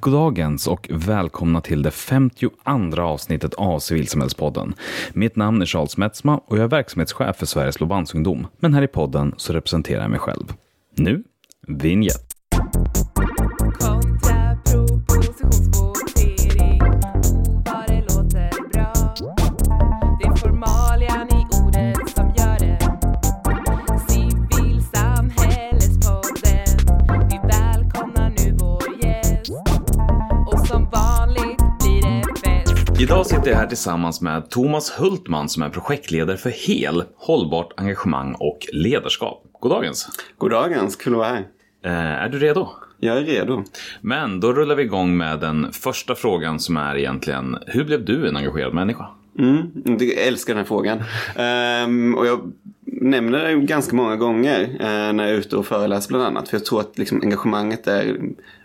Goddagens och välkomna till det 52 avsnittet av Civilsamhällspodden. Mitt namn är Charles Metzma och jag är verksamhetschef för Sveriges Lobansungdom. Men här i podden så representerar jag mig själv. Nu, vignett. Sitter jag här tillsammans med Thomas Hultman som är projektledare för HEL, Hållbart engagemang och ledarskap. Goddagens! Goddagens, kul att vara här. Eh, är du redo? Jag är redo. Men då rullar vi igång med den första frågan som är egentligen, hur blev du en engagerad människa? Mm, jag älskar den här frågan. Ehm, och jag nämner det ganska många gånger eh, när jag är ute och föreläser bland annat. För jag tror att liksom, engagemanget är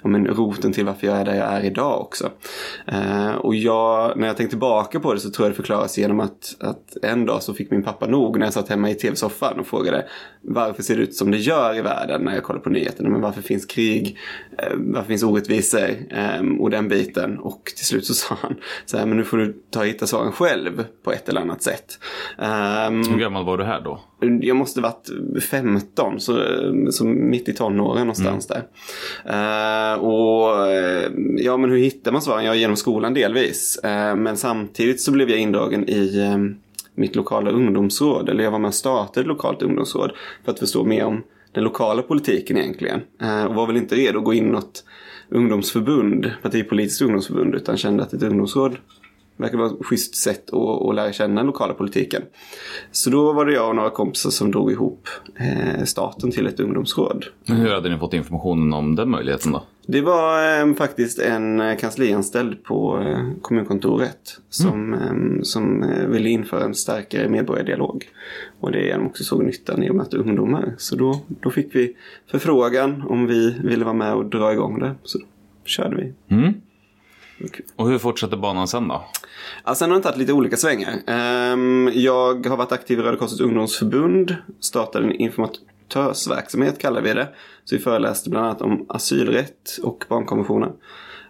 ja, men, roten till varför jag är där jag är idag också. Eh, och jag, när jag tänker tillbaka på det så tror jag det förklaras genom att, att en dag så fick min pappa nog när jag satt hemma i tv-soffan och frågade varför ser det ut som det gör i världen när jag kollar på nyheterna. Men varför finns krig? Eh, varför finns orättvisor? Eh, och den biten. Och till slut så sa han så här, men nu får du ta och hitta svaren själv på ett eller annat sätt. Ehm, Hur gammal var du här då? Jag måste varit 15, så, så mitt i tonåren någonstans där. Eh, och eh, ja, men hur hittar man svaren? Ja, genom skolan delvis. Eh, men samtidigt så blev jag indragen i eh, mitt lokala ungdomsråd. Eller jag var med och startade ett lokalt ungdomsråd. För att förstå mer om den lokala politiken egentligen. Och var väl inte redo att gå in något ungdomsförbund, partipolitiskt ungdomsförbund, utan kände att ett ungdomsråd verkar vara ett schysst sätt att, att lära känna den lokala politiken. Så då var det jag och några kompisar som drog ihop eh, starten till ett ungdomsråd. Men hur hade ni fått informationen om den möjligheten då? Det var eh, faktiskt en eh, kanslianställd på eh, kommunkontoret som, eh, som eh, ville införa en starkare medborgardialog. Och det är de också såg nyttan i att möta ungdomar. Så då, då fick vi förfrågan om vi ville vara med och dra igång det. Så då körde vi. Mm. Och hur fortsätter banan sen då? Ja, sen har den tagit lite olika svängar. Ehm, jag har varit aktiv i Röda Korsets ungdomsförbund. Startade en informatörsverksamhet kallar vi det. Så vi föreläste bland annat om asylrätt och barnkonventionen.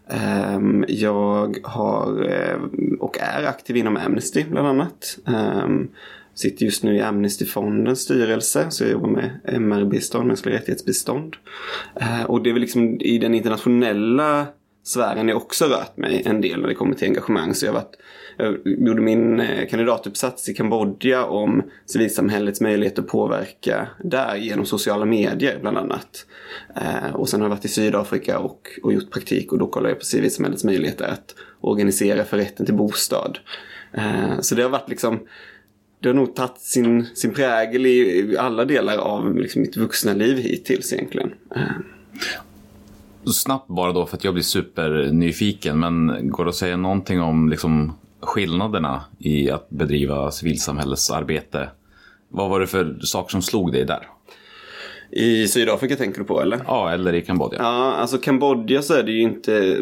Ehm, jag har eh, och är aktiv inom Amnesty bland annat. Ehm, sitter just nu i Amnestyfondens styrelse så jag jobbar med MR-bistånd, mänskliga rättighetsbistånd. Och det är väl liksom i den internationella sfären jag också rört mig en del när det kommer till engagemang. Så jag, varit, jag gjorde min eh, kandidatuppsats i Kambodja om civilsamhällets möjlighet att påverka där genom sociala medier bland annat. Eh, och sen har jag varit i Sydafrika och, och gjort praktik och då kollar jag på civilsamhällets möjligheter att organisera för rätten till bostad. Eh, så det har varit liksom det har nog tagit sin, sin prägel i, i alla delar av liksom, mitt vuxna liv hittills egentligen. Eh, Snabbt bara då för att jag blir supernyfiken. Men går det att säga någonting om liksom, skillnaderna i att bedriva civilsamhällesarbete? Vad var det för saker som slog dig där? I Sydafrika tänker du på eller? Ja, eller i Kambodja. Ja, alltså Kambodja så är det ju inte,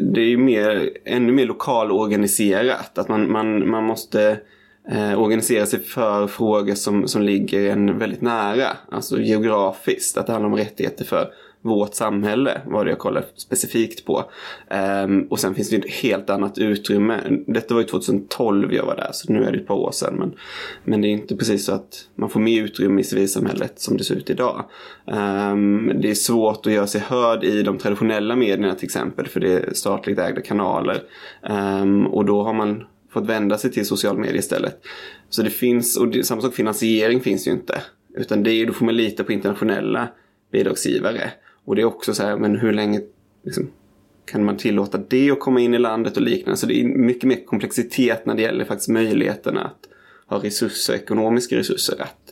det är ju mer, ännu mer lokalorganiserat. Att man, man, man måste eh, organisera sig för frågor som, som ligger en väldigt nära. Alltså geografiskt, att det handlar om rättigheter för vårt samhälle var det jag kollade specifikt på. Um, och sen finns det ju ett helt annat utrymme. Detta var ju 2012 jag var där, så nu är det ett par år sedan. Men, men det är inte precis så att man får mer utrymme i civilsamhället som det ser ut idag. Um, det är svårt att göra sig hörd i de traditionella medierna till exempel, för det är statligt ägda kanaler. Um, och då har man fått vända sig till social media istället. Så det finns, och det, samma sak finansiering finns ju inte. Utan det är, då får man lita på internationella bidragsgivare. Och det är också så här, men hur länge liksom, kan man tillåta det att komma in i landet och liknande? Så det är mycket mer komplexitet när det gäller faktiskt möjligheterna att ha resurser, ekonomiska resurser att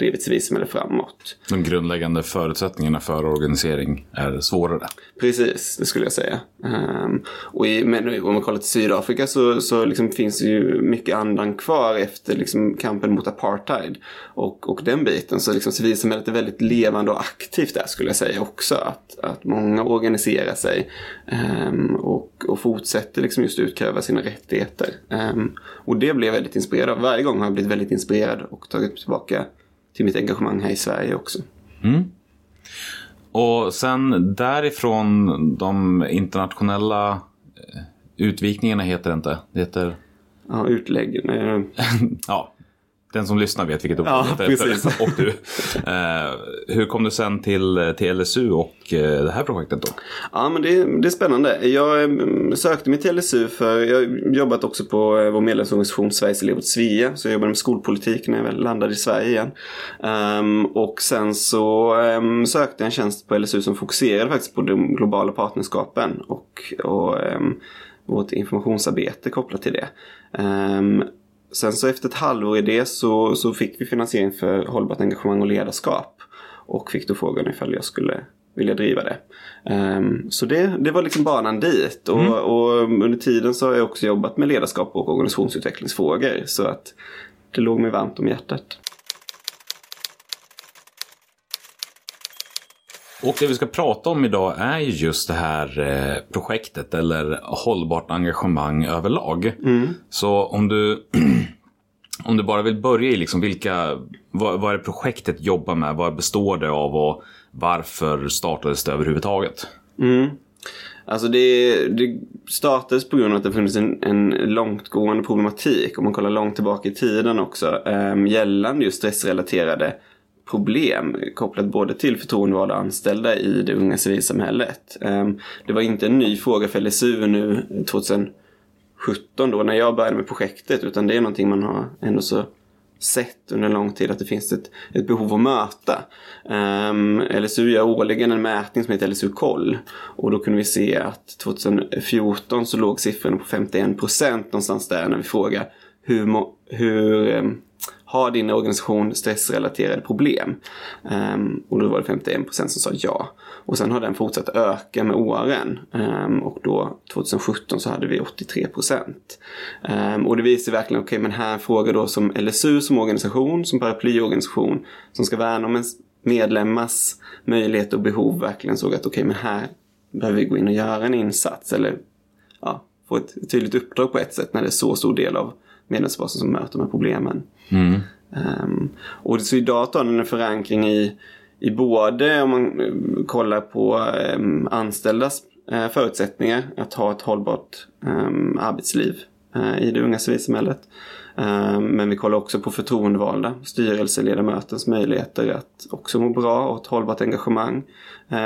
driva ett civilsamhälle framåt. De grundläggande förutsättningarna för organisering är svårare. Precis, det skulle jag säga. Um, och i, men om man kollar till Sydafrika så, så liksom finns det ju mycket andan kvar efter liksom kampen mot apartheid. Och, och den biten. Så liksom civilsamhället är väldigt levande och aktivt där skulle jag säga också. Att, att många organiserar sig um, och, och fortsätter liksom just utkräva sina rättigheter. Um, och det blev jag väldigt inspirerad av. Varje gång har jag blivit väldigt inspirerad och tagit tillbaka till mitt engagemang här i Sverige också. Mm. Och sen därifrån de internationella eh, utvikningarna heter det inte. Det heter... Ja, utlägg. nej, Ja, den som lyssnar vet vilket ord Ja, precis. Och du. Eh, hur kom du sen till, till LSU och eh, det här projektet då? Ja, men det, det är spännande. Jag eh, sökte mig till LSU för jag har jobbat också på eh, vår medlemsorganisation Sveriges elever åt Svea. Så jag jobbade med skolpolitik när jag väl landade i Sverige igen. Ehm, och sen så ehm, sökte jag en tjänst på LSU som fokuserade faktiskt på de globala partnerskapen och, och um, vårt informationsarbete kopplat till det. Ehm, Sen så efter ett halvår i det så, så fick vi finansiering för hållbart engagemang och ledarskap. Och fick då frågan ifall jag skulle vilja driva det. Ehm, så det, det var liksom banan dit. Och, och under tiden så har jag också jobbat med ledarskap och organisationsutvecklingsfrågor. Så att det låg mig varmt om hjärtat. Och det vi ska prata om idag är ju just det här eh, projektet eller hållbart engagemang överlag. Så om du, om du bara vill börja i liksom vilka, vad, vad är det projektet jobbar med, vad består det av och varför startades det överhuvudtaget? Mm. Alltså det, det startades på grund av att det funnits en, en långtgående problematik, om man kollar långt tillbaka i tiden också, um, gällande just stressrelaterade problem kopplat både till förtroendevalda och anställda i det unga civilsamhället. Ehm, det var inte en ny fråga för LSU nu 2017 då när jag började med projektet utan det är någonting man har ändå så sett under en lång tid att det finns ett, ett behov att möta. Ehm, um, LSU gör årligen en mätning som heter LSU-koll. Och då kunde vi se att 2014 så låg siffrorna på 51 procent någonstans där när vi frågar hur, hur um, har din organisation stressrelaterade problem? Um, och då var det 51 procent som sa ja. Och sen har den fortsatt öka med åren. Um, och då 2017 så hade vi 83 procent. Um, och det visar verkligen, okej men här frågar då som LSU som organisation, som paraplyorganisation, som ska värna om ens medlemmars möjlighet och behov verkligen såg att okej men här behöver vi gå in och göra en insats. Eller ja, få ett tydligt uppdrag på ett sätt när det är så stor del av medlemsbasen som möter de här problemen. Ehm, och så idag har den en förankring i, i både om man eh, kollar på um, anställdas eh, förutsättningar att ha ett hållbart um, arbetsliv eh, i det unga civilsamhället. Ehm, men vi kollar också på förtroendevalda, styrelseledamötens möjligheter att också må bra och ett hållbart engagemang.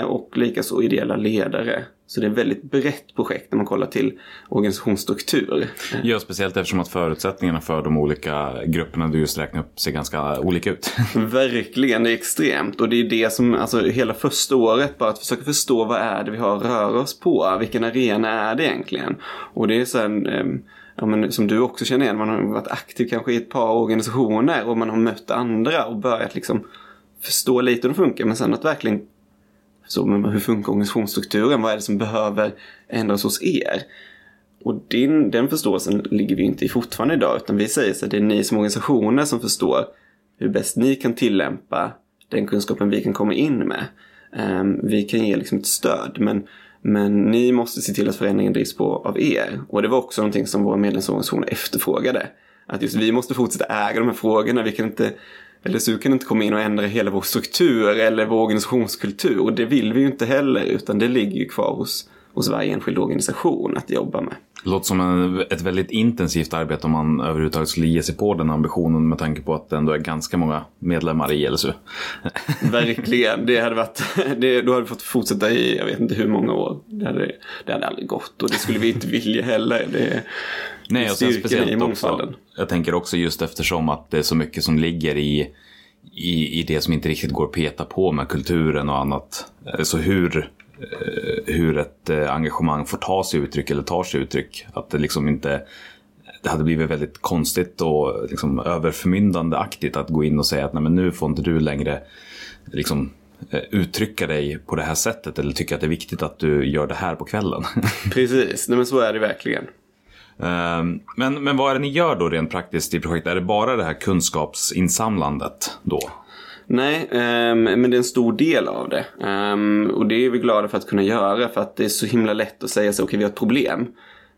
Och likaså ideella ledare. Så det är ett väldigt brett projekt när man kollar till organisationsstruktur. Ja, speciellt eftersom att förutsättningarna för de olika grupperna du just räknade upp ser ganska olika ut. Verkligen, det är extremt. Och det är det som, alltså hela första året, bara att försöka förstå vad är det vi har att röra oss på. Vilken arena är det egentligen? Och det är sen, eh, ja, men, som du också känner igen, man har varit aktiv kanske i ett par organisationer och man har mött andra och börjat liksom förstå lite hur det funkar. Men sen att verkligen så, men hur funkar organisationsstrukturen? Vad är det som behöver ändras hos er? Och din, den förståelsen ligger vi inte i fortfarande idag utan vi säger så att det är ni som organisationer som förstår hur bäst ni kan tillämpa den kunskapen vi kan komma in med. Um, vi kan ge liksom ett stöd men, men ni måste se till att förändringen drivs på av er. Och det var också någonting som våra medlemsorganisationer efterfrågade. Att just vi måste fortsätta äga de här frågorna. Vi kan inte, LSU kan inte komma in och ändra hela vår struktur eller vår organisationskultur. Och det vill vi ju inte heller utan det ligger ju kvar hos, hos varje enskild organisation att jobba med. Det låter som en, ett väldigt intensivt arbete om man överhuvudtaget skulle ge sig på den ambitionen med tanke på att det ändå är ganska många medlemmar i LSU. Verkligen. Det hade varit, det, då hade vi fått fortsätta i jag vet inte hur många år. Det hade, det hade aldrig gått och det skulle vi inte vilja heller. Det, Nej, och sen speciellt i också. mångfalden. Jag tänker också just eftersom att det är så mycket som ligger i, i, i det som inte riktigt går att peta på med kulturen och annat. Eh, Så hur, eh, hur ett eh, engagemang får ta sig uttryck eller tar sig uttryck. Att det liksom inte det hade blivit väldigt konstigt och liksom överförmyndande aktigt att gå in och säga att Nej, men nu får inte du längre liksom, uttrycka dig på det här sättet eller tycka att det är viktigt att du gör det här på kvällen. Precis, Nej, men så är det verkligen. Ehm, men, men vad är det ni gör då rent praktiskt i projektet? Är det bara det här kunskapsinsamlandet då? Nej, ehm, men det är en stor del av det. Ehm, och det är vi glada för att kunna göra för att det är så himla lätt att säga så, okej vi har ett problem.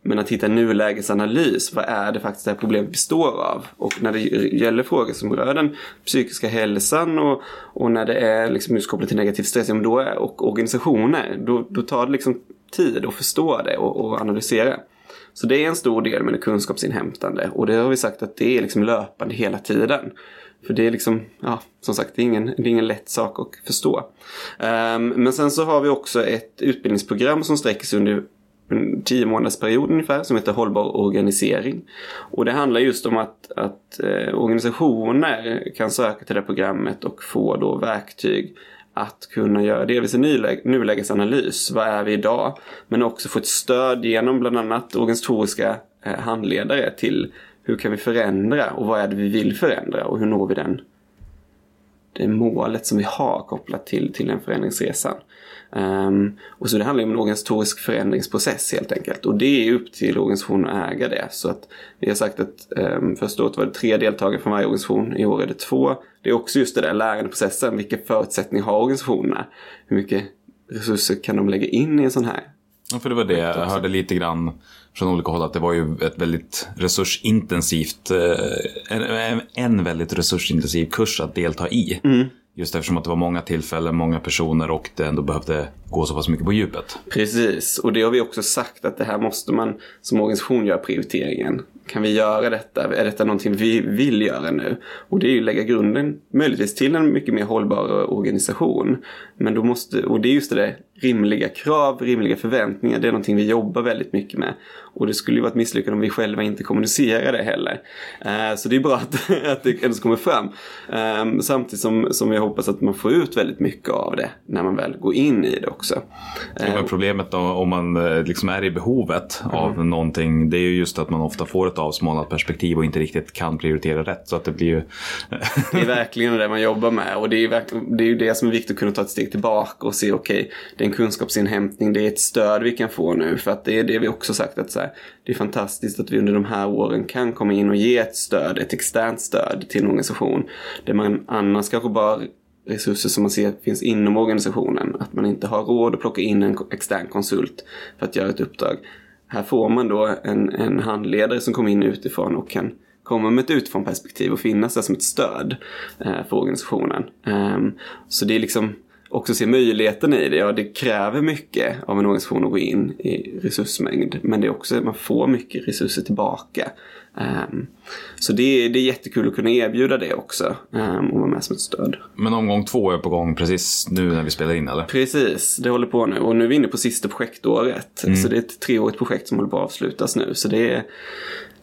Men att hitta nulägesanalys, vad är det faktiskt det här problemet består av? Och när det gäller frågor som rör den psykiska hälsan och, och när det är liksom just kopplat till negativ stress då är, och organisationer, då, då tar det liksom tid att förstå det och, och analysera. Så det är en stor del med det kunskapsinhämtande och det har vi sagt att det är liksom löpande hela tiden. För det är liksom, ja, som sagt, det är ingen, det är ingen lätt sak att förstå. Um, men sen så har vi också ett utbildningsprogram som sträcker sig under en tio månaders period ungefär som heter hållbar organisering. Och det handlar just om att, att eh, organisationer kan söka till det programmet och få då verktyg att kunna göra delvis en nulägesanalys. Vad är vi idag? Men också få ett stöd genom bland annat organisatoriska eh, handledare till hur kan vi förändra och vad är det vi vill förändra och hur når vi den det målet som vi har kopplat till, till den förändringsresan. Um, och så det handlar om en organisatorisk förändringsprocess helt enkelt. Och det är upp till organisationen att äga det. Så att vi har sagt att um, första året var det tre deltagare från varje organisation. I år är det två. Det är också just det där lärandeprocessen. Vilka förutsättningar har organisationerna? Hur mycket resurser kan de lägga in i en sån här? Ja, för det var det jag hörde lite grann från olika håll att det var ju ett väldigt resursintensivt, eh, en, en väldigt resursintensiv kurs att delta i. Mm. Just eftersom att det var många tillfällen, många personer och det ändå behövde gå så pass mycket på djupet. Precis, och det har vi också sagt att det här måste man som organisation göra prioriteringen. Kan vi göra detta? Är detta någonting vi vill göra nu? Och det är ju lägga grunden möjligtvis till en mycket mer hållbar organisation. Men då måste, och det är just det där rimliga krav, rimliga förväntningar. Det är någonting vi jobbar väldigt mycket med. Och det skulle ju vara ett misslyckande om vi själva inte kommunicerar det heller. Uh, så det är bra att, att det ens kommer fram. Um, samtidigt som, som jag hoppas att man får ut väldigt mycket av det när man väl går in i det också. Uh, problemet då, om man eh, liksom är i behovet mm. av någonting, det är ju just att man ofta får ett avsmalnat perspektiv och inte riktigt kan prioritera rätt. Så att det blir ju... det är verkligen det man jobbar med och det är, det är ju det som är viktigt att kunna ta ett steg tillbaka och se okej, okay, det är en kunskapsinhämtning, det är ett stöd vi kan få nu för att det är det vi också sagt att så här, det är fantastiskt att vi under de här åren kan komma in och ge ett stöd, ett externt stöd till en organisation där man annars kanske bara resurser som man ser finns inom organisationen. Att man inte har råd att plocka in en extern konsult för att göra ett uppdrag. Här får man då en, en handledare som kommer in utifrån och kan komma med ett utifrån perspektiv och finnas där som ett stöd eh, för organisationen. Um, så det är liksom också se möjligheten i det. Ja, det kräver mycket av en organisation att gå in i resursmängd. Men det är också, man får mycket resurser tillbaka. Um, så det är, det är jättekul att kunna erbjuda det också um, och vara med som ett stöd. Men omgång två är på gång precis nu när vi spelar in eller? Precis, det håller på nu och nu är vi inne på sista projektåret. Mm. Så det är ett treårigt projekt som håller på att avslutas nu. Så det är,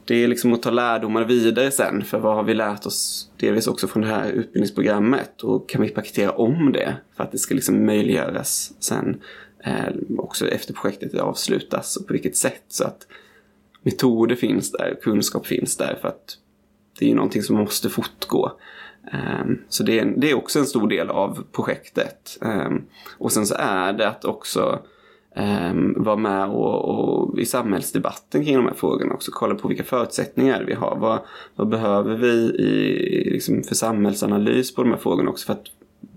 det är liksom att ta lärdomar vidare sen. För vad har vi lärt oss delvis också från det här utbildningsprogrammet? Och kan vi paketera om det för att det ska liksom möjliggöras sen eh, också efter projektet avslutas och på vilket sätt. Så att metoder finns där, kunskap finns där för att det är ju någonting som måste fortgå. Um, så det är, det är också en stor del av projektet. Um, och sen så är det att också um, vara med och, och, i samhällsdebatten kring de här frågorna också. Kolla på vilka förutsättningar vi har. Vad, vad behöver vi i, liksom för samhällsanalys på de här frågorna också. För att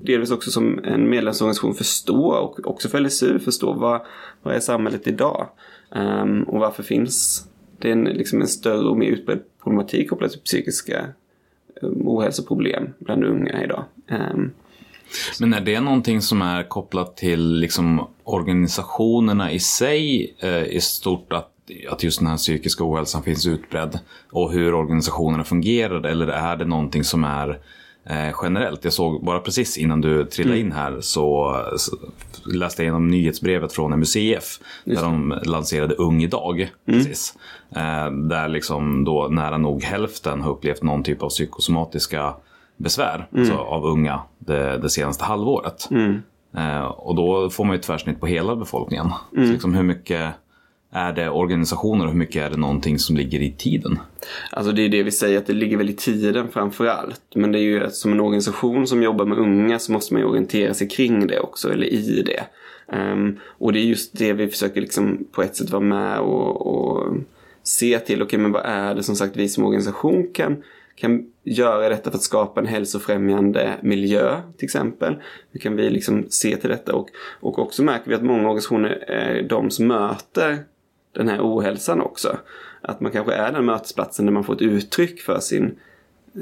delvis också som en medlemsorganisation förstå och också för LSU förstå vad, vad är samhället idag? Um, och varför finns det en, liksom en större och mer utbredd problematik kopplat till psykiska eh, ohälsoproblem bland unga idag. Um, men är det någonting som är kopplat till liksom organisationerna i sig eh, i stort att, att just den här psykiska ohälsan finns utbredd och hur organisationerna fungerar eller är det någonting som är eh, generellt? Jag såg bara precis innan du trillade mm. in här så, så läste jag igenom nyhetsbrevet från MUCF där de lanserade Ung idag. Mm. Precis. Eh, där liksom då nära nog hälften har upplevt någon typ av psykosomatiska besvär mm. alltså av unga det, det senaste halvåret. Mm. Eh, och då får man ju tvärsnitt på hela befolkningen. Mm. Så liksom hur mycket är det organisationer och hur mycket är det någonting som ligger i tiden? Alltså det är det vi säger att det ligger väl i tiden framför allt. Men det är ju som en organisation som jobbar med unga så måste man ju orientera sig kring det också, eller i det. Um, och det är just det vi försöker liksom på ett sätt vara med och, och se till. Okej, okay, men vad är det som sagt vi som organisation kan kan göra detta för att skapa en hälsofrämjande miljö till exempel. Hur kan vi liksom se till detta? Och, och också märker vi att många organisationer är de som möter den här ohälsan också. Att man kanske är den mötesplatsen där man får ett uttryck för sin,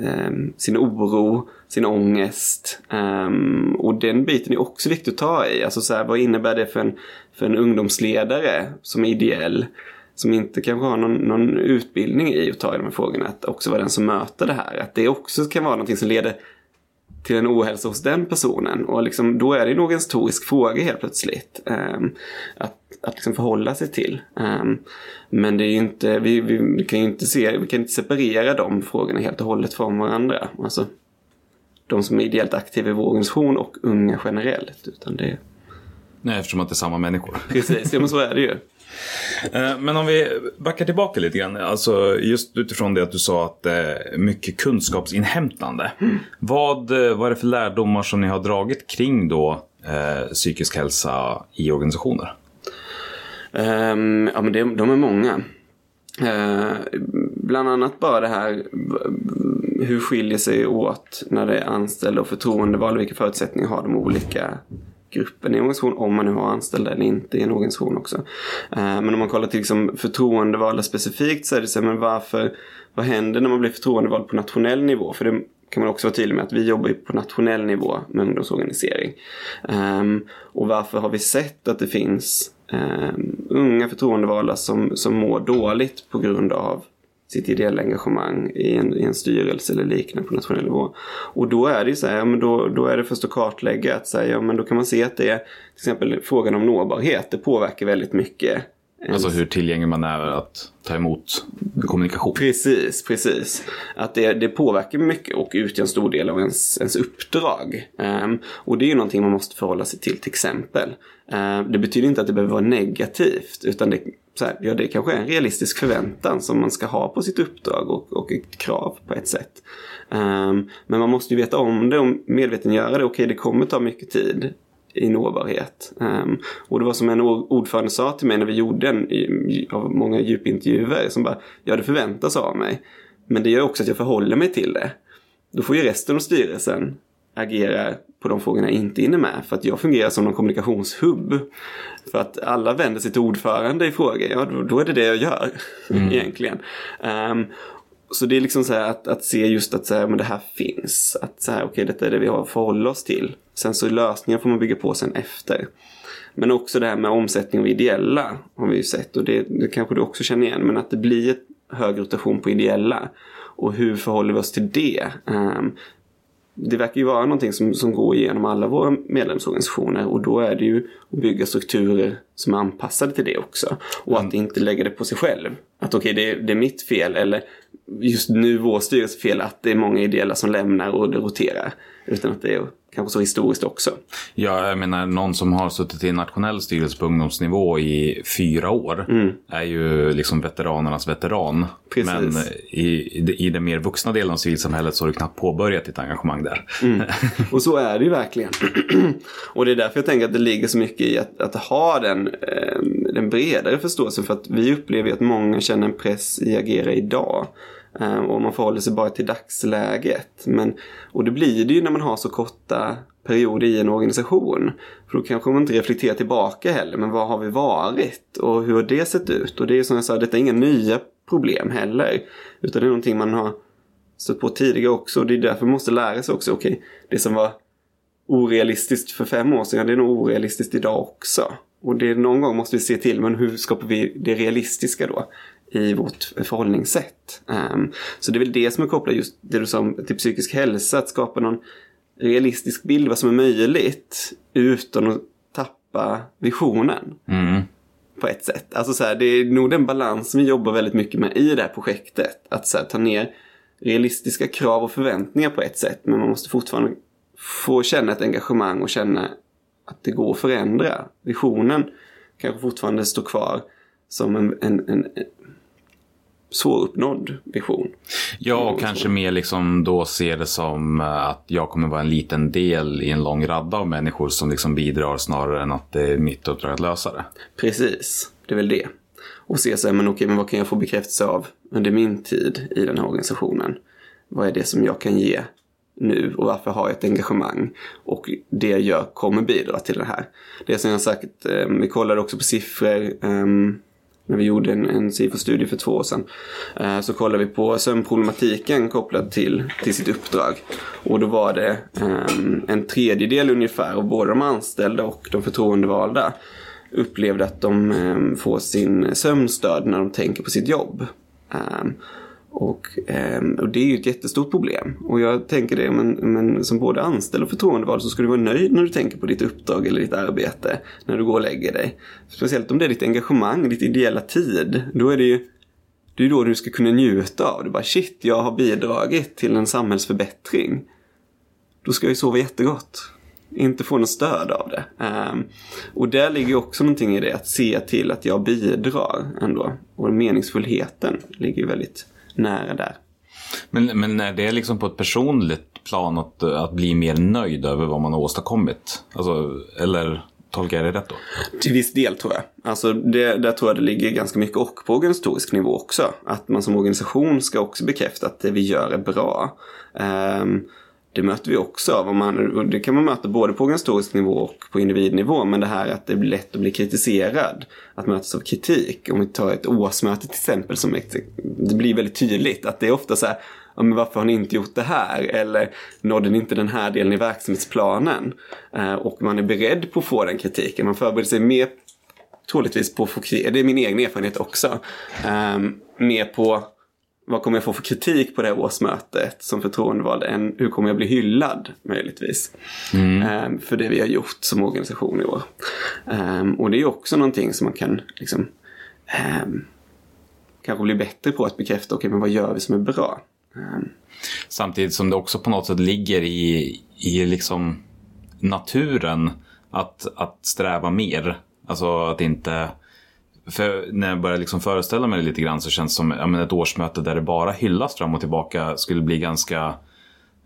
eh, sin oro, sin ångest. Um, och den biten är också viktig att ta i. Alltså så här, vad innebär det för en, för en ungdomsledare som är ideell? Som inte kanske har någon, någon utbildning i att ta i de här frågorna. Att också vara den som möter det här. Att det också kan vara någonting som leder till en ohälsa hos den personen. Och liksom, då är det nog en historisk fråga helt plötsligt. Um, att att liksom förhålla sig till. Um, men det är inte, vi, vi, kan ju inte se, vi kan inte separera de frågorna helt och hållet från varandra. Alltså, de som är ideellt aktiva i vår organisation och unga generellt. Utan det... Nej, eftersom att det är samma människor. Precis, ja men så är det ju. Eh, men om vi backar tillbaka lite grann. Alltså just utifrån det att du sa att är mycket kunskapsinhämtande. Mm. Vad, eh, vad är det för lärdomar som ni har dragit kring då eh, psykisk hälsa i organisationer? Um, ja men det, de är många. Uh, bland annat bara det här hur skiljer sig åt när det är anställda och förtroendevalda, vilka förutsättningar har de olika gruppen i en organisation, om man nu har anställda eller inte i en organisation också. Eh, men om man kollar till liksom förtroendevalda specifikt så är det så här, men varför, vad händer när man blir förtroendevald på nationell nivå? För det kan man också vara tydlig med att vi jobbar på nationell nivå med ungdomsorganisering. Ehm, och varför har vi sett att det finns ehm, unga förtroendevalda som, som mår dåligt på grund av sitt ideella engagemang i en, i en styrelse eller liknande på nationell nivå. Och då är det ju så här, ja, men då, då är det först att kartlägga att säga, ja, men då kan man se att det är till exempel frågan om nåbarhet, det påverkar väldigt mycket Alltså hur tillgänglig man är att ta emot kommunikation. Precis, precis. Att det, det påverkar mycket och utgör en stor del av ens, ens uppdrag. Um, och det är ju någonting man måste förhålla sig till till exempel. Uh, det betyder inte att det behöver vara negativt utan det, så här, ja, det kanske är en realistisk förväntan som man ska ha på sitt uppdrag och, och ett krav på ett sätt. Um, men man måste ju veta om det och medvetengöra det. Okej, okay, det kommer ta mycket tid i nåbarhet. Um, och det var som en ordförande sa till mig när vi gjorde en av många djupintervjuer som bara, ja det förväntas av mig. Men det gör också att jag förhåller mig till det. Då får ju resten av styrelsen agera på de frågorna jag inte inne med. För att jag fungerar som någon kommunikationshubb. För att alla vänder sig till ordförande i frågor, ja då, då är det det jag gör mm. egentligen. Um, så det är liksom så här att, att se just att så här, men det här finns. Att så här, okej, okay, detta är det vi har att förhålla oss till. Sen så lösningar får man bygga på sen efter. Men också det här med omsättning av ideella har vi ju sett och det, det kanske du också känner igen. Men att det blir ett hög rotation på ideella. Och hur förhåller vi oss till det? Um, det verkar ju vara någonting som, som går igenom alla våra medlemsorganisationer och då är det ju att bygga strukturer som är anpassade till det också. Och mm. att inte lägga det på sig själv. Att okej, okay, det, det, är mitt fel eller just nu vår styrelse fel att det är många ideella som lämnar och det roterar. Utan att det är kanske så historiskt också. Ja, jag menar någon som har suttit i nationell styrelse på ungdomsnivå i fyra år mm. är ju liksom veteranernas veteran. Precis. Men i, i den mer vuxna delen av civilsamhället så har du knappt påbörjat ditt engagemang där. Mm. Och så är det ju verkligen. och det är därför jag tänker att det ligger så mycket i att, att ha den, eh, den bredare förståelsen. För att vi upplever att många känner en press i att agera idag. Ehm, och man förhåller sig bara till dagsläget. Men, och det blir det ju när man har så korta perioder i en organisation. För då kanske man inte reflekterar tillbaka heller. Men vad har vi varit? Och hur har det sett ut? Och det är som jag sa, detta är inga nya problem heller. Utan det är någonting man har stött på tidigare också. Och det är därför man måste lära sig också. Okej, okay, det som var orealistiskt för fem år sedan, det är nog orealistiskt idag också. Och det, någon gång måste vi se till, men hur skapar vi det realistiska då? I vårt förhållningssätt. Um, så det är väl det som är kopplat just det du sa till psykisk hälsa, att skapa någon realistisk bild vad som är möjligt utan att tappa visionen. Mm. På ett sätt. Alltså så här, det är nog den balansen vi jobbar väldigt mycket med i det här projektet. Att så här, ta ner realistiska krav och förväntningar på ett sätt. Men man måste fortfarande få känna ett engagemang och känna att det går att förändra. Visionen kanske fortfarande står kvar som en, en, en, svåruppnådd vision. Ja, och kanske mer liksom då se det som eh, att jag kommer vara en liten del i en lång radda av människor som liksom bidrar snarare än att det är mitt uppdrag att lösa det. Precis, det är väl det. Och se så här, men okej, men vad kan jag få bekräftelse av under min tid i den här organisationen? Vad är det som jag kan ge nu och varför har jag ett engagemang? Och det jag gör kommer bidra till det här. Det som jag sagt, eh, vi kollade också på siffror um, när vi gjorde en, en SIFO-studie för två år sedan. Eh, så kollade vi på sömnproblematiken kopplad till, till sitt uppdrag. Och då var det eh, en tredjedel ungefär av både de anställda och de förtroendevalda upplevde att de eh, får sin sömn störd när de tänker på sitt jobb. Ehm, och, ehm, och det är ju ett jättestort problem. Och jag tänker det, men, men som både anställd och förtroendevald så ska du vara nöjd när du tänker på ditt uppdrag eller ditt arbete när du går och lägger dig. Speciellt om det är ditt engagemang, ditt ideella tid. Då är det ju det är då du ska kunna njuta av det. Bara shit, jag har bidragit till en samhällsförbättring. Då ska jag ju sova jättegott. Inte få något stöd av det. Ehm, och där ligger också någonting i det, att se till att jag bidrar ändå. Och meningsfullheten ligger ju väldigt nära där. Men, men är det liksom på ett personligt plan att, att bli mer nöjd över vad man har åstadkommit? Alltså, eller tolkar jag det rätt då? Till viss del tror jag. Alltså det, där tror jag det ligger ganska mycket och på organisatorisk nivå också. Att man som organisation ska också bekräfta att det vi gör är bra. Um, det möter vi också av. Och man, och det kan man möta både på organisatorisk nivå och på individnivå. Men det här att det blir lätt att bli kritiserad. Att mötas av kritik. Om vi tar ett årsmöte till exempel. som Det blir väldigt tydligt att det är ofta så här. Ja, men varför har ni inte gjort det här? Eller nådde ni inte den här delen i verksamhetsplanen? Eh, och man är beredd på att få den kritiken. Man förbereder sig mer troligtvis på att få kritik. Det är min egen erfarenhet också. Eh, mer på vad kommer jag få för kritik på det här årsmötet som förtroendevald än hur kommer jag bli hyllad möjligtvis. Mm. Um, för det vi har gjort som organisation i år. Um, och det är också någonting som man kan liksom um, kanske bli bättre på att bekräfta, okej okay, men vad gör vi som är bra? Samtidigt som det också på något sätt ligger i, i liksom naturen att, att sträva mer. Alltså att inte för när jag börjar liksom föreställa mig det lite grann så känns det som ja, ett årsmöte där det bara hyllas fram och tillbaka skulle bli ganska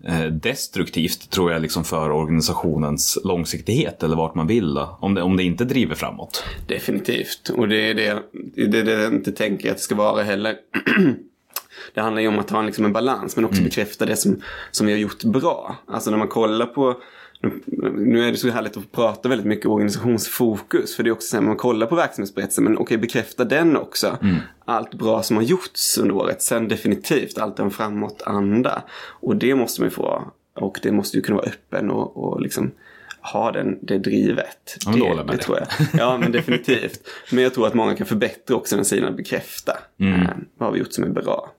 eh, destruktivt tror jag liksom för organisationens långsiktighet eller vart man vill om det, om det inte driver framåt. Definitivt och det är det, det, är det jag inte tänker att det ska vara heller. det handlar ju om att ha liksom en balans men också mm. bekräfta det som, som vi har gjort bra. Alltså när man kollar på nu är det så härligt att prata väldigt mycket organisationsfokus. För det är också så här, man kollar på verksamhetsberättelsen, men okej, okay, bekräfta den också. Mm. Allt bra som har gjorts under året. Sen definitivt allt en framåt-anda. Och det måste man ju få. Och det måste ju kunna vara öppen och, och liksom ha den, det drivet. Ja, det, det, det tror jag. Ja, men definitivt. Men jag tror att många kan förbättra också den sidan bekräfta. Mm. Eh, vad har vi gjort som är bra?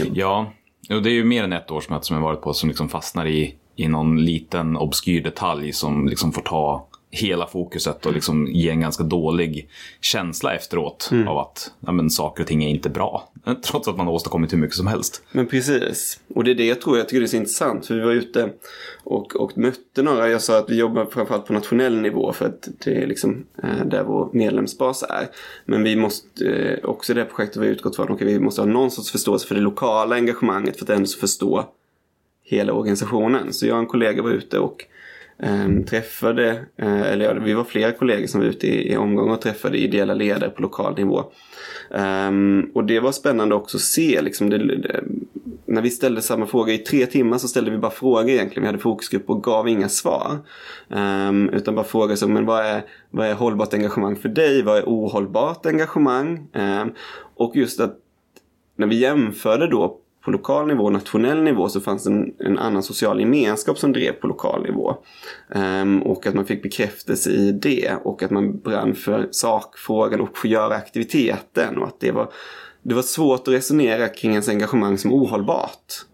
Mm. Ja, och det är ju mer än ett årsmöte som jag varit på som liksom fastnar i i någon liten obskyr detalj som liksom får ta hela fokuset och liksom ge en ganska dålig känsla efteråt mm. av att ja, men, saker och ting är inte bra. Trots att man har åstadkommit hur mycket som helst. Men precis. Och det är det jag tror jag tycker det är så intressant. För vi var ute och, och mötte några. Jag sa att vi jobbar framförallt på nationell nivå för att det är liksom eh, där vår medlemsbas är. Men vi måste eh, också i det här projektet vi utgått från okay, vi måste ha någon sorts förståelse för det lokala engagemanget för att ändå förstå hela organisationen. Så jag och en kollega var ute och eh, träffade, eh, eller ja, vi var flera kollegor som var ute i, i omgång och träffade ideella ledare på lokal nivå. Um, och det var spännande också att se, liksom, det, det, när vi ställde samma fråga i tre timmar så ställde vi bara frågor egentligen. Vi hade fokusgrupp och gav inga svar. Um, utan bara frågor som, men vad är, vad är hållbart engagemang för dig? Vad är ohållbart engagemang? Um, och just att när vi jämförde då på lokal nivå och nationell nivå så fanns en, en annan social gemenskap som drev på lokal nivå. Um, och att man fick bekräftelse i det och att man brann för sakfrågan och för göra aktiviteten. Och att det var, det var svårt att resonera kring ens engagemang som ohållbart.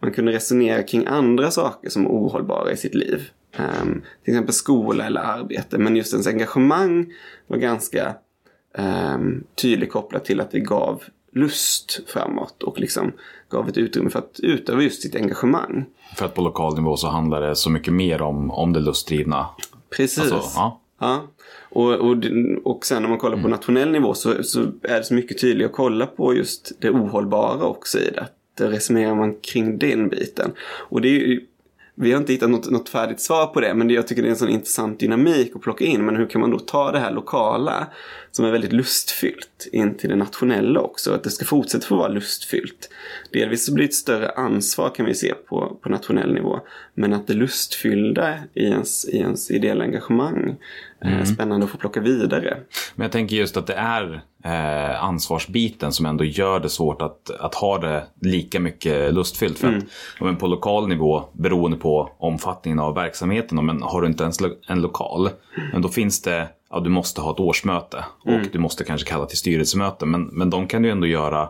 Man kunde resonera kring andra saker som ohållbara i sitt liv. Um, till exempel skola eller arbete. Men just ens engagemang var ganska um, tydligt kopplat till att det gav lust framåt och liksom gav ett utrymme för att utöva just sitt engagemang. För att på lokal nivå så handlar det så mycket mer om, om det lustdrivna. Precis. Alltså, ja. ja. Och, och, och sen när man kollar på mm. nationell nivå så, så är det så mycket tydligare att kolla på just det ohållbara också i det. Där resonerar man kring den biten. Och det är ju vi har inte hittat något, något färdigt svar på det men det, jag tycker det är en sån intressant dynamik att plocka in. Men hur kan man då ta det här lokala som är väldigt lustfyllt in till det nationella också? Att det ska fortsätta få vara lustfyllt. Delvis så blir det ett större ansvar kan vi se på, på nationell nivå. Men att det lustfyllda i ens, i ens ideella engagemang är mm. spännande att få plocka vidare. Men jag tänker just att det är eh, ansvarsbiten som ändå gör det svårt att, att ha det lika mycket lustfyllt. För att, ja, men på lokal nivå, beroende på omfattningen av verksamheten, men har du inte ens lo- en lokal, men då finns det, ja du måste ha ett årsmöte och du måste kanske kalla till styrelsemöte. Men, men de kan du ändå göra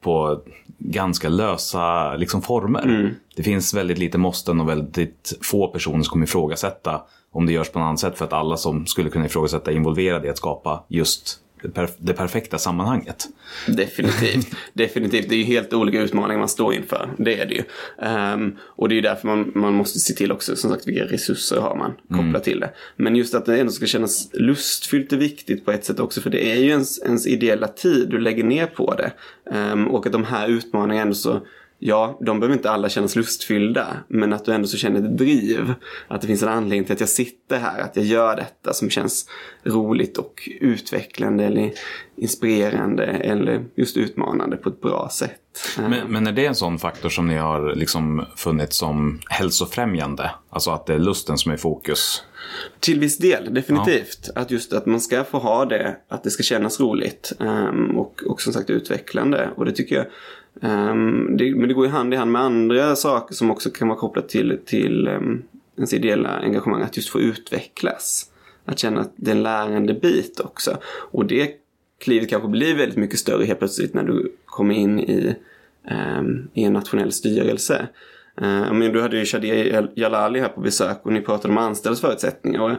på ganska lösa liksom, former. Det finns väldigt lite måsten och väldigt få personer som kommer ifrågasätta om det görs på något annat sätt för att alla som skulle kunna ifrågasätta är involverade i att skapa just det, perf- det perfekta sammanhanget. Definitivt. Definitivt. Det är ju helt olika utmaningar man står inför. Det är det ju. Ehm, och det är ju därför man, man måste se till också, som sagt, vilka resurser har man kopplat till det. Men just att det ändå ska kännas lustfyllt är viktigt på ett sätt också. För det är ju ens, ens ideella tid du lägger ner på det. Ehm, och att de här utmaningarna ändå så Ja, de behöver inte alla kännas lustfyllda, men att du ändå så känner ett driv. Att det finns en anledning till att jag sitter här, att jag gör detta som känns roligt och utvecklande eller inspirerande eller just utmanande på ett bra sätt. Men, men är det en sån faktor som ni har liksom funnit som hälsofrämjande? Alltså att det är lusten som är i fokus? Till viss del, definitivt. Att just att man ska få ha det, att det ska kännas roligt ehm, och, och som sagt utvecklande. Och det tycker jag, Um, det, men det går ju hand i hand med andra saker som också kan vara kopplat till, till um, ens ideella engagemang. Att just få utvecklas. Att känna att det är en lärande bit också. Och det klivet kanske blir väldigt mycket större helt plötsligt när du kommer in i, um, i en nationell styrelse. Uh, men du hade ju Shadier Jalali här på besök och ni pratade om anställdas förutsättningar. Och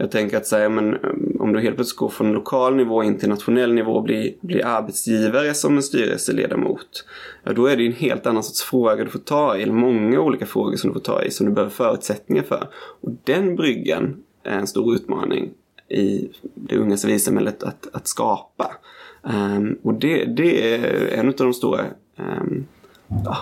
jag, tänker att här, men, eh, om du helt plötsligt går från lokal nivå in till nationell nivå och blir, blir arbetsgivare som en styrelseledamot. Ja, då är det en helt annan sorts fråga du får ta i, eller många olika frågor som du får ta i som du behöver förutsättningar för. Och den bryggan är en stor utmaning i det unga civilsamhället att, att skapa. Um, och det, det är en av de stora um, ja,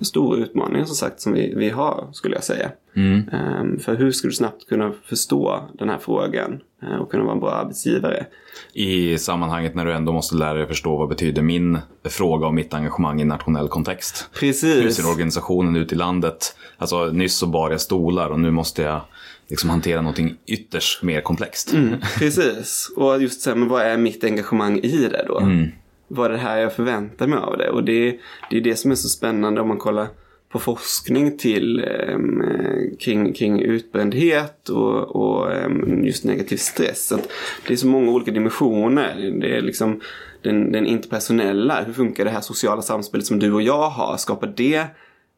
stora utmaningar som sagt som vi, vi har skulle jag säga. Um, för hur ska du snabbt kunna förstå den här frågan uh, och kunna vara en bra arbetsgivare? I sammanhanget när du ändå måste lära dig förstå vad betyder min fråga och mitt engagemang i nationell kontext. Hur Precis. ser organisationen ut i landet? Alltså nyss så bar jag stolar och nu måste jag liksom hantera någonting ytterst mer komplext. Precis. Och just så här, men vad är mitt engagemang i det då? Vad är det här jag förväntar mig av det? Och det, det är det som är så spännande om man kollar på forskning till ehm, kring, kring utbrändhet och, och ehm, just negativ stress. Att det är så många olika dimensioner. Det är liksom den, den interpersonella. Hur funkar det här sociala samspelet som du och jag har? Skapar det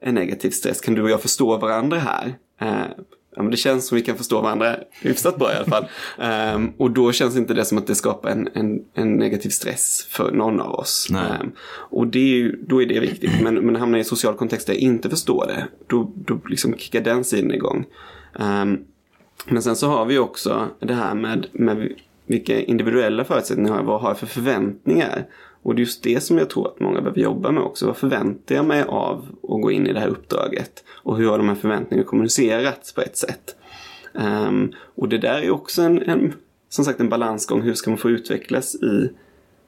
en negativ stress? Kan du och jag förstå varandra här? Eh, Ja, men det känns som vi kan förstå varandra hyfsat bra i alla fall. Ehm, och då känns inte det som att det skapar en, en, en negativ stress för någon av oss. Ehm, och det är ju, då är det viktigt. Men, men hamnar i en social kontext där jag inte förstår det, då, då liksom kickar den sidan igång. Ehm, men sen så har vi också det här med, med vilka individuella förutsättningar har jag, vad har jag för förväntningar? Och det är just det som jag tror att många behöver jobba med också. Vad förväntar jag mig av att gå in i det här uppdraget? Och hur har de här förväntningarna kommunicerats på ett sätt? Um, och det där är också en, en, som sagt en balansgång. Hur ska man få utvecklas i,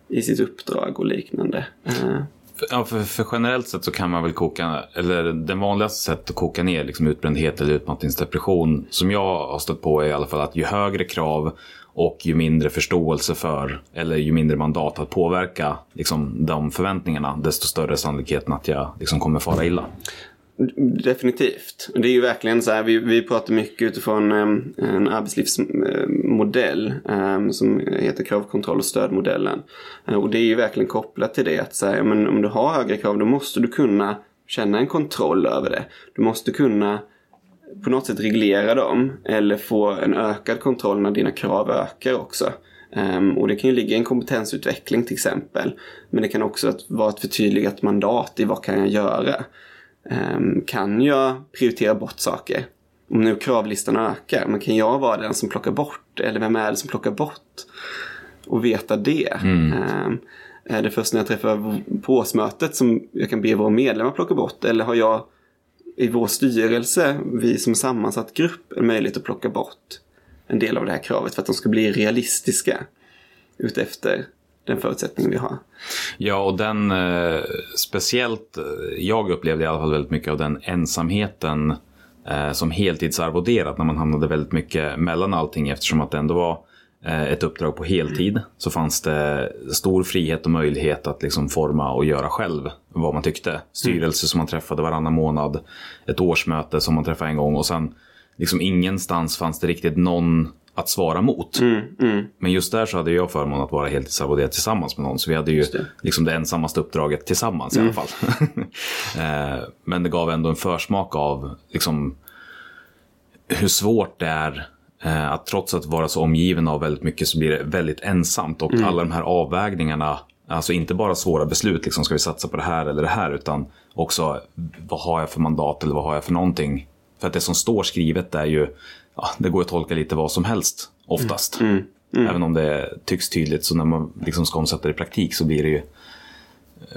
i sitt uppdrag och liknande? Uh. Ja, för, för generellt sett så kan man väl koka, eller det vanligaste sättet att koka ner liksom utbrändhet eller utmattningsdepression som jag har stött på är i alla fall att ju högre krav och ju mindre förståelse för, eller ju mindre mandat att påverka liksom, de förväntningarna, desto större är sannolikheten att jag liksom, kommer fara illa. Definitivt. Det är ju verkligen så här, vi, vi pratar mycket utifrån ehm, en arbetslivsmodell ehm, som heter kravkontroll och stödmodellen. Eh, och det är ju verkligen kopplat till det att säga, men om du har högre krav då måste du kunna känna en kontroll över det. Du måste kunna på något sätt reglera dem eller få en ökad kontroll när dina krav ökar också. Um, och det kan ju ligga i en kompetensutveckling till exempel. Men det kan också vara ett förtydligat mandat i vad kan jag göra. Um, kan jag prioritera bort saker? Om nu kravlistan ökar, men kan jag vara den som plockar bort? Eller vem är det som plockar bort? Och veta det. Um, är det först när jag träffar på årsmötet som jag kan be våra medlemmar plocka bort? Eller har jag i vår styrelse, vi som sammansatt grupp, en möjlighet att plocka bort en del av det här kravet för att de ska bli realistiska utefter den förutsättning vi har. Ja, och den eh, speciellt, eh, jag upplevde i alla fall väldigt mycket av den ensamheten eh, som heltidsarvoderat när man hamnade väldigt mycket mellan allting eftersom att det ändå var ett uppdrag på heltid så fanns det stor frihet och möjlighet att liksom forma och göra själv vad man tyckte. Styrelse som man träffade varannan månad, ett årsmöte som man träffade en gång och sen liksom ingenstans fanns det riktigt någon att svara mot. Men just där så hade jag förmånen att vara heltidsarvoderad tillsammans med någon. Så vi hade ju det. liksom det ensammaste uppdraget tillsammans i alla fall. Eh, Men det gav ändå en försmak av liksom, hur svårt det är eh, att trots att vara så omgiven av väldigt mycket så blir det väldigt ensamt. Och alla de här avvägningarna, alltså inte bara svåra beslut, liksom ska vi satsa på det här eller det här, utan också vad har jag för mandat eller vad har jag för någonting. För att det som står skrivet är ju, ja, det går att tolka lite vad som helst oftast. Även om det tycks tydligt, så när man liksom ska omsätta det i praktik så blir det ju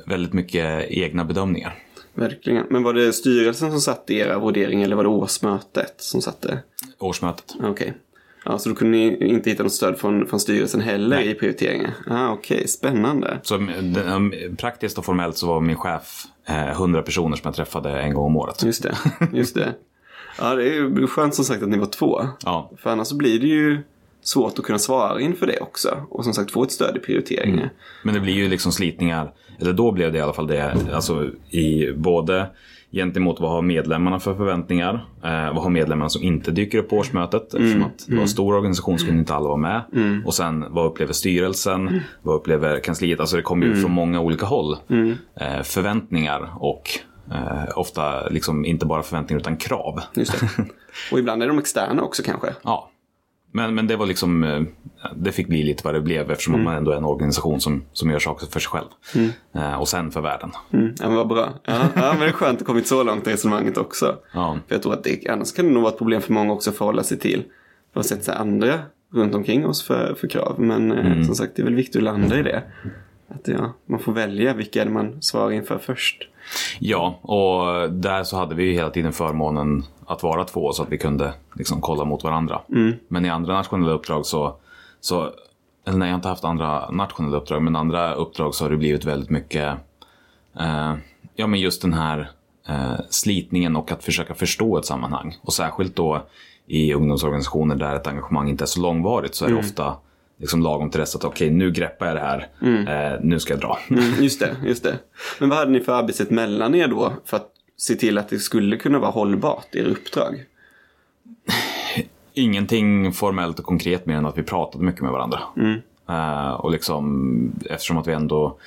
väldigt mycket egna bedömningar. Verkligen. Men var det styrelsen som satte era vurdering eller var det årsmötet som satte? Årsmötet. Okej. Ja, så då kunde ni inte hitta något stöd från, från styrelsen heller i prioriteringen? Ah, Okej, spännande. Så um, praktiskt och formellt så var min chef eh, 100 personer som jag träffade en gång om året. Just det, just det. Ja, det är ju skönt som sagt att ni var två. Ja, För annars så blir det ju svårt att kunna svara inför det också. Och som sagt få ett stöd i prioriteringen. men det blir ju liksom slitningar, eller då blev det i alla fall det, alltså i både gentemot vad har medlemmarna för förväntningar, eh, vad har medlemmarna som inte dyker upp på årsmötet eftersom att det var en stor organisation så kunde inte alla vara med. Och sen vad upplever styrelsen, vad upplever kansliet, alltså det kommer ju från många olika håll. Eh, förväntningar och eh, ofta liksom inte bara förväntningar utan krav. Och ibland är de externa också kanske. Ja. Men, men det var liksom, eh, det fick bli lite vad det blev eftersom man ändå är en organisation som, som gör saker för sig själv. Eh, och sen för världen. Mm, ja, men vad bra. Ja, ja, men det är skönt att det kommit så långt i resonemanget också. Ja. För jag tror att det, annars kan det nog vara ett problem för många också att förhålla sig till. Sätta sig andra runt omkring oss för, för krav. Men eh, som sagt, det är väl viktigt att landa i det. Att ja, man får välja vilka man svarar inför först. Ja, och där så hade vi ju hela tiden förmånen att vara två så att vi kunde liksom kolla mot varandra. Men i andra nationella uppdrag så, så, eller nej jag har inte haft andra nationella uppdrag, men andra uppdrag så har det blivit väldigt mycket, eh, ja men just den här eh, slitningen och att försöka förstå ett sammanhang. Och särskilt då i ungdomsorganisationer där ett engagemang inte är så långvarigt så är det ofta liksom lagom till dess att okej nu greppar jag det här, eh, nu ska jag dra. Mm, just det, just det. Men vad hade ni för arbetssätt mellan er då? För att se till att det skulle kunna vara hållbart, er uppdrag? Ingenting formellt och konkret mer än att vi pratade mycket med varandra. Eh, och liksom, eftersom att vi ändå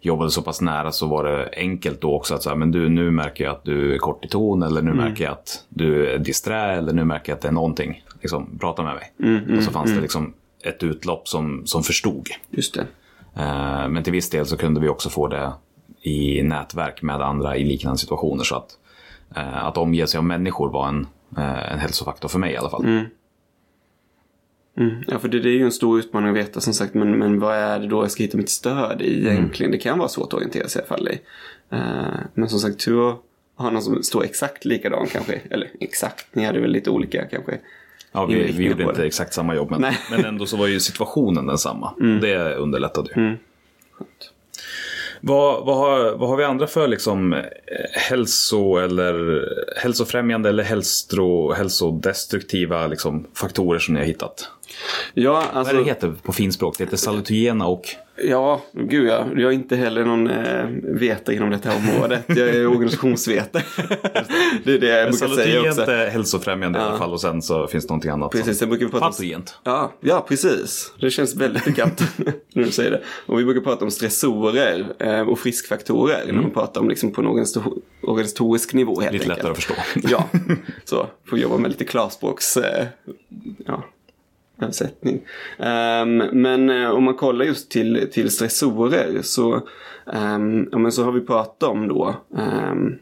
jobbade så pass nära så var det enkelt då också att säga, men du nu märker jag att du är kort i ton eller nu märker jag att du är disträ eller nu märker jag att det är någonting. Liksom, prata med mig. och så fanns det liksom ett utlopp som, som förstod. Just det. Eh, Men till viss del så kunde vi också få det i nätverk med andra i liknande situationer. Så att, eh, att omge sig av människor var en, eh, en hälsofaktor för mig i alla fall. Mm. Ja, för det, det är ju en stor utmaning att veta som sagt. Men, men vad är det då jag ska hitta mitt stöd i egentligen? Det kan vara svårt att orientera sig i alla fall i. Men som sagt, tur att ha någon som står exakt likadan kanske. Eller exakt, ni hade väl lite olika kanske. Ja, vi, vi gjorde inte exakt samma jobb, men, men ändå så var ju situationen densamma. Det underlättade ju. Skönt. Vad, vad, har, vad har vi andra för liksom, eh, hälso eller hälsofrämjande eller hälso, hälsodestruktiva liksom, faktorer som ni har hittat? Ja, Vad alltså. det heter på finspråk? Det heter salutogena och... Ja, gud ja. Jag är inte heller någon eh, vetare inom detta området. Jag är organisationsvetare. det är det jag brukar säga också. är hälsofrämjande i alla fall och sen så finns det någonting annat. Precis, som- brukar prata om... Ja, ja, precis. Det känns väldigt bekant när du säger det. Och vi brukar prata om stressorer eh, och friskfaktorer när man pratar om liksom på en organisator- organisatorisk nivå helt Lite enkelt. lättare att förstå. Ja, så. Får jobba med lite klarspråks... Eh, ja, översättning. Um, men eh, om man kollar just till, till stressorer så, um, ja, men så har vi pratat om då um,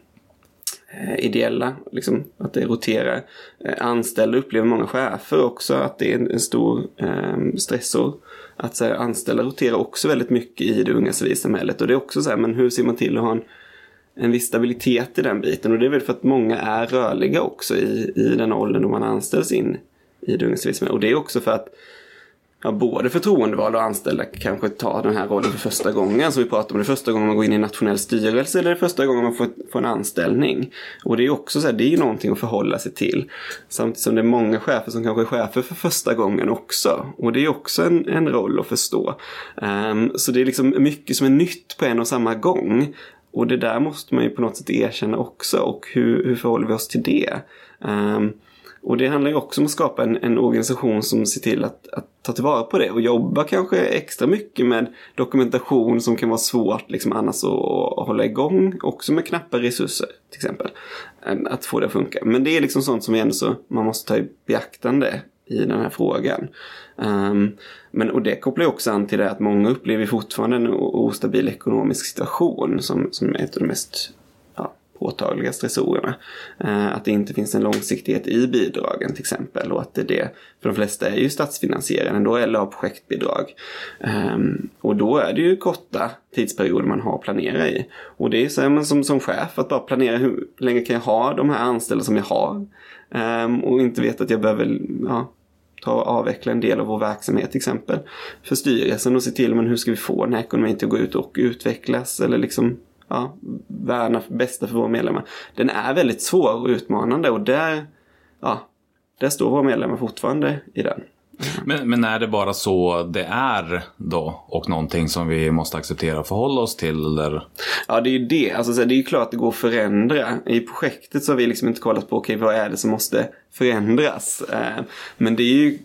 ideella, liksom, att det roterar. Eh, anställda upplever många chefer också att det är en, en stor um, stressor. Att så här, anställda roterar också väldigt mycket i det unga civilsamhället. Och det är också så här, men hur ser man till att ha en en viss stabilitet i den biten. Och det är väl för att många är rörliga också i, i den åldern då man anställs in i det unga civilsamhället. Och det är också för att ja, både förtroendevalda och anställda kanske tar den här rollen för första gången. Som vi pratar om det första gången man går in i en nationell styrelse eller det första gången man får, får en anställning. Och det är också så här, det är ju någonting att förhålla sig till. Samtidigt som det är många chefer som kanske är chefer för första gången också. Och det är också en, en roll att förstå. Um, så det är liksom mycket som är nytt på en och samma gång. Och det där måste man ju på något sätt erkänna också. Och hur, hur förhåller vi oss till det? Um, och det handlar ju också om att skapa en, en organisation som ser till att, att, ta tillvara på det och jobba kanske extra mycket med dokumentation som kan vara svårt liksom annars att, att hålla igång. Också med knappa resurser till exempel. Att få det att funka. Men det är liksom sånt som ändå så man måste ta i beaktande i den här frågan. Um, men, och det kopplar ju också an till det att många upplever fortfarande en ostabil ekonomisk situation som, som är ett av de mest påtagliga stressorerna. Eh, att det inte finns en långsiktighet i bidragen till exempel och att det är det, för de flesta är ju statsfinansierade ändå eller har projektbidrag. Ehm, och då är det ju korta tidsperioder man har att planera i. Och det är så här, som, som chef att bara planera hur länge kan jag ha de här anställda som jag har. Ehm, och inte veta att jag behöver ja, ta och avveckla en del av vår verksamhet till exempel. För styrelsen och se till men hur ska vi få den här ekonomin till att gå ut och utvecklas eller liksom ja, värna för bästa för våra medlemmar. Den är väldigt svår och utmanande och där, ja, där står våra medlemmar fortfarande i den. Men, men är det bara så det är då och någonting som vi måste acceptera och förhålla oss till? Eller? Ja, det är ju det. Alltså, det är ju klart att det går att förändra. I projektet så har vi liksom inte kollat på, okay, vad är det som måste förändras? Eh, men det är ju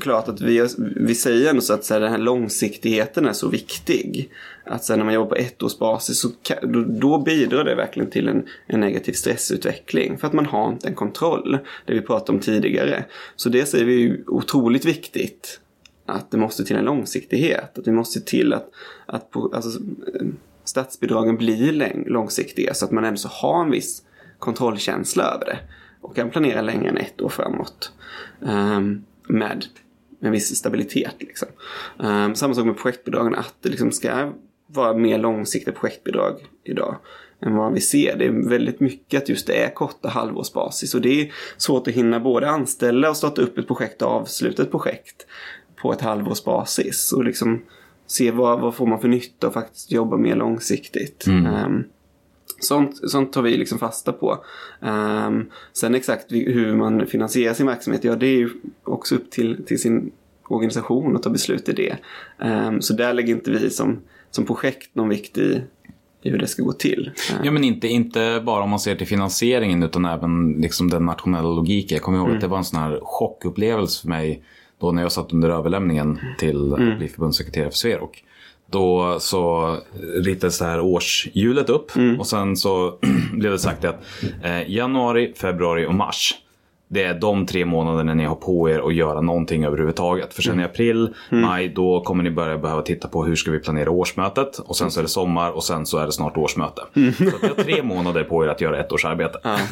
klart att vi, vi säger ändå så att så här, den här långsiktigheten är så viktig. Att sen när man jobbar på ettårsbasis så kan, då, då, bidrar det verkligen till en, en, negativ stressutveckling. För att man har inte en kontroll. Det vi pratade om tidigare. Så det säger vi är otroligt viktigt. Att det måste till en långsiktighet. Att vi måste se till att, att på, alltså, eh, statsbidragen blir långsiktiga. Så att man ändå så har en viss kontrollkänsla över det. Och kan planera längre än ett år framåt. Um, med en viss stabilitet. Liksom. Um, samma sak med projektbidragen, att det liksom ska vara mer långsiktiga projektbidrag idag än vad vi ser. Det är väldigt mycket att just det är korta halvårsbasis och det är svårt att hinna både anställa och starta upp ett projekt och avsluta ett projekt på ett halvårsbasis och liksom se vad, vad får man för nytta och faktiskt jobba mer långsiktigt. Mm. Um, Sånt, sånt tar vi liksom fasta på. Um, sen exakt hur man finansierar sin verksamhet, ja det är ju också upp till, till sin organisation att ta beslut i det. Um, så där lägger inte vi som, som projekt någon vikt i, i hur det ska gå till. Ja men inte, inte bara om man ser till finansieringen utan även liksom den nationella logiken. Jag kommer ihåg mm. att det var en sån här chockupplevelse för mig då när jag satt under överlämningen till att mm. bli förbundssekreterare för Sverok. Då så ritades det här årshjulet upp mm. och sen så blev det sagt att eh, januari, februari och mars det är de tre månaderna ni har på er att göra någonting överhuvudtaget. För sen i april, mm. maj, då kommer ni börja behöva titta på hur ska vi planera årsmötet. Och sen så är det sommar och sen så är det snart årsmöte. Mm. Så ni har tre månader på er att göra ett års arbete. Ja.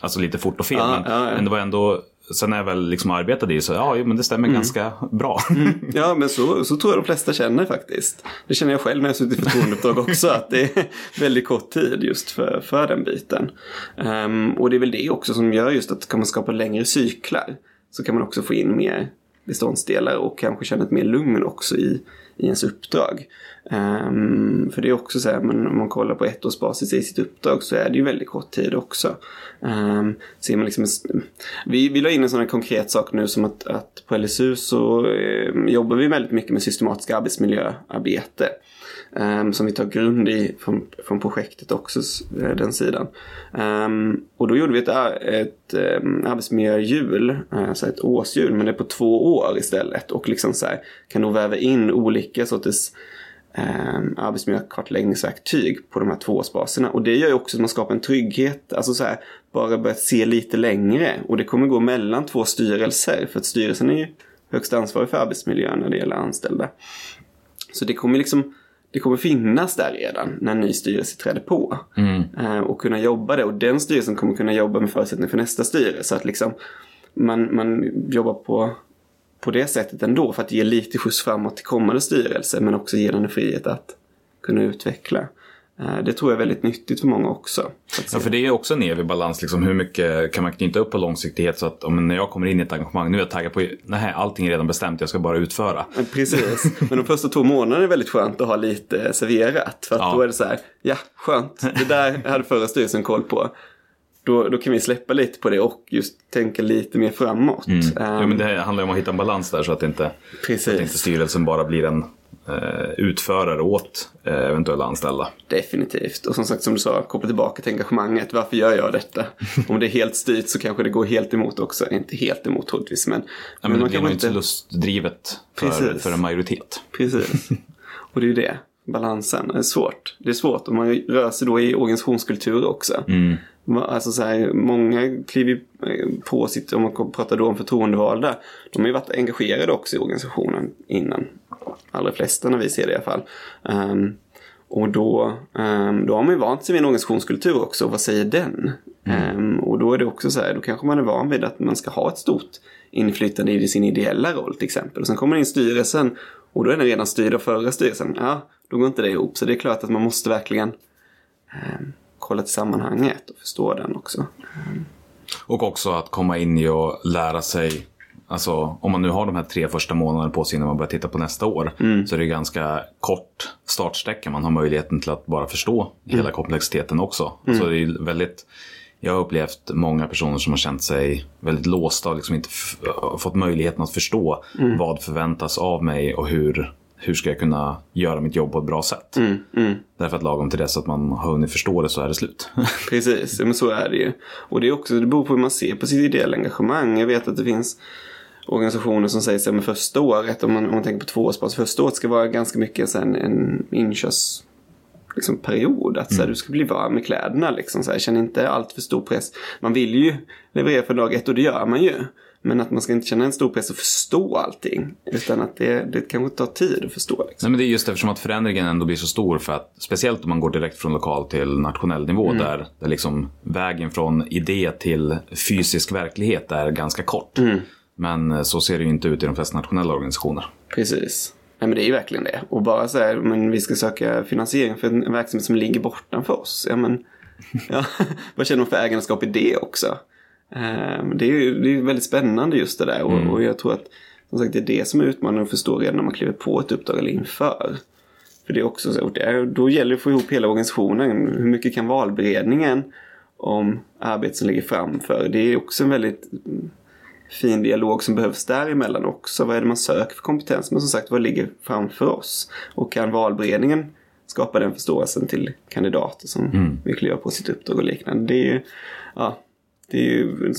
Alltså lite fort och fel, ja, men, ja, men, det var ändå sen när jag väl liksom arbetade i så ja, men det stämmer mm. ganska bra. Mm. Ja, men så, så tror jag de flesta känner faktiskt. Det känner jag själv när jag suttit i förtroendeuppdrag också, att det är väldigt kort tid just för, för den biten. Um, och det är väl det också som gör just att kan man skapa längre cyklar så kan man också få in mer beståndsdelar och kanske känna ett mer lugn också i, i ens uppdrag. Um, för det är också så här, men om man kollar på ettårsbasis i sitt uppdrag så är det ju väldigt kort tid också. Um, ser man liksom, vi, vi la in en sån här konkret sak nu som att, att på LSU så um, jobbar vi väldigt mycket med systematiskt arbetsmiljöarbete. Um, som vi tar grund i från, från projektet också, eh, den sidan. Um, och då gjorde vi ett, ett um, arbetsmiljöhjul, alltså ett årshjul, men det är på två år istället. Och liksom så här, kan då väva in olika sorters um, arbetsmiljökartläggningsverktyg på de här tvåårsbaserna. Och det gör ju också att man skapar en trygghet, alltså så här, bara börja se lite längre. Och det kommer gå mellan två styrelser, för att styrelsen är ju högst ansvarig för arbetsmiljön när det gäller anställda. Så det kommer liksom det kommer finnas där redan när en ny styrelse träder på. Mm. Eh, och kunna jobba det. Och den styrelsen kommer kunna jobba med förutsättningar för nästa styrelse. Att liksom man, man jobbar på på det sättet ändå för att ge lite skjuts framåt till kommande styrelse men också ge den en frihet att kunna utveckla. Eh, Det tror jag är väldigt nyttigt för många också. Ja, för det är också en evig balans. Liksom, hur mycket kan man knyta upp på långsiktighet så att om, när jag kommer in i ett engagemang, nu är jag taggad på, nej, allting är redan bestämt, jag ska bara utföra. Precis, men de första två månaderna är väldigt skönt att ha lite serverat. För att Ja. då är det så här, ja skönt, det där hade förra styrelsen koll på. Då, då kan vi släppa lite på det och just tänka lite mer framåt. Mm. Ehm, Ja, men det handlar ju om att hitta en balans där så att inte, så att inte styrelsen bara blir en utförare åt eh, eventuella anställda. Definitivt. Och som sagt som du sa, koppla tillbaka till engagemanget. Varför gör jag detta? Om det är helt styrt så kanske det går helt emot också. Inte helt emot troligtvis men. Ja, men det man blir nog inte lustdrivet för, Precis. för en majoritet. Precis. Och det är ju det. Balansen är svårt. Det är svårt om man rör sig då i organisationskultur också. Mm. Alltså så här, många kliver eh, på sitt, om man pratar då om förtroendevalda, de har ju varit engagerade också i organisationen innan. Allra flesta när vi ser det i alla fall. Um, och då, um, då har man ju vant sig vid en organisationskultur också. Vad säger den? Ehm, och då är det också så här, då kanske man är van vid att man ska ha ett stort inflytande i sin ideella roll till exempel. Och sen kommer det in styrelsen och då är den redan styrd av förra styrelsen. Ja, då går inte det ihop. Så det är klart att man måste verkligen ehm, kolla till sammanhanget och förstå den också. Och också att komma in i och lära sig Alltså om man nu har de här tre första månaderna på sig innan man börjar titta på nästa år. Så är det ganska kort startsträcka. Man har möjligheten till att bara förstå hela komplexiteten också. Så det är väldigt jag har upplevt många personer som har känt sig väldigt låsta och liksom inte fått möjligheten att förstå vad förväntas av mig och hur, hur ska jag kunna göra mitt jobb på ett bra sätt. Därför att lagom till dess att man har hunnit förstå det så är det slut. Precis, men så är det ju. Och det är också, det beror på hur man ser på sitt ideella engagemang. Jag vet att det finns organisationer som säger sig med första året, om man, om man tänker på tvåårsbas, första året ska vara ganska mycket så en, en inkörs liksom, period. Att så här, du ska bli varm med kläderna liksom. Så här, känn inte allt för stor press. Man vill ju leverera för dag ett och det gör man ju. Men att man ska inte känna en stor press att förstå allting. Utan att det, det kanske tar tid att förstå. Liksom. Nej, men det är just eftersom att förändringen ändå blir så stor för att speciellt om man går direkt från lokal till nationell nivå där, där liksom vägen från idé till fysisk verklighet är ganska kort. Men eh, så ser det ju inte ut i de flesta nationella organisationer. Precis. Nej men det är ju verkligen det. Och bara så här, men vi ska söka finansiering för en verksamhet som ligger bortanför oss. Ja men, ja, vad känner man för ägandeskap i det också? Ehm, det är ju det är väldigt spännande just det där. Och, och jag tror att som sagt, det är det som är utmaningen att förstå redan när man kliver på ett uppdrag eller inför. För det är också så, det då gäller det att få ihop hela organisationen. Hur mycket kan valberedningen om arbetet som ligger framför? Det är också en väldigt fin dialog som behövs däremellan också. Vad är det man söker för kompetens? Men som sagt, vad ligger framför oss? Och kan valberedningen skapa den förståelsen till kandidater som vill kliva på sitt uppdrag och liknande? Det är ju, ja, det är ju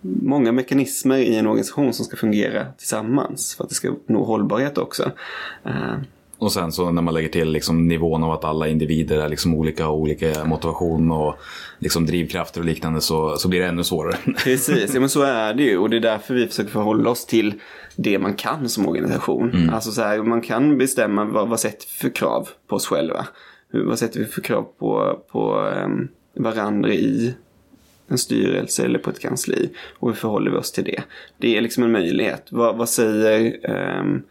många mekanismer i en organisation som ska fungera tillsammans för att det ska nå hållbarhet också. Och sen så när man lägger till liksom nivån av att alla individer är liksom olika och olika motivation och liksom drivkrafter och liknande så, så blir det ännu svårare. Precis, ja, men så är det ju. Och det är därför vi försöker förhålla oss till det man kan som organisation. Alltså så här, man kan bestämma vad, vad sätter vi för krav på oss själva. Vad sätter vi för krav på, på um, varandra i en styrelse eller på ett kansli. Och hur förhåller vi oss till det? Det är liksom en möjlighet. Vad, vad säger ehm,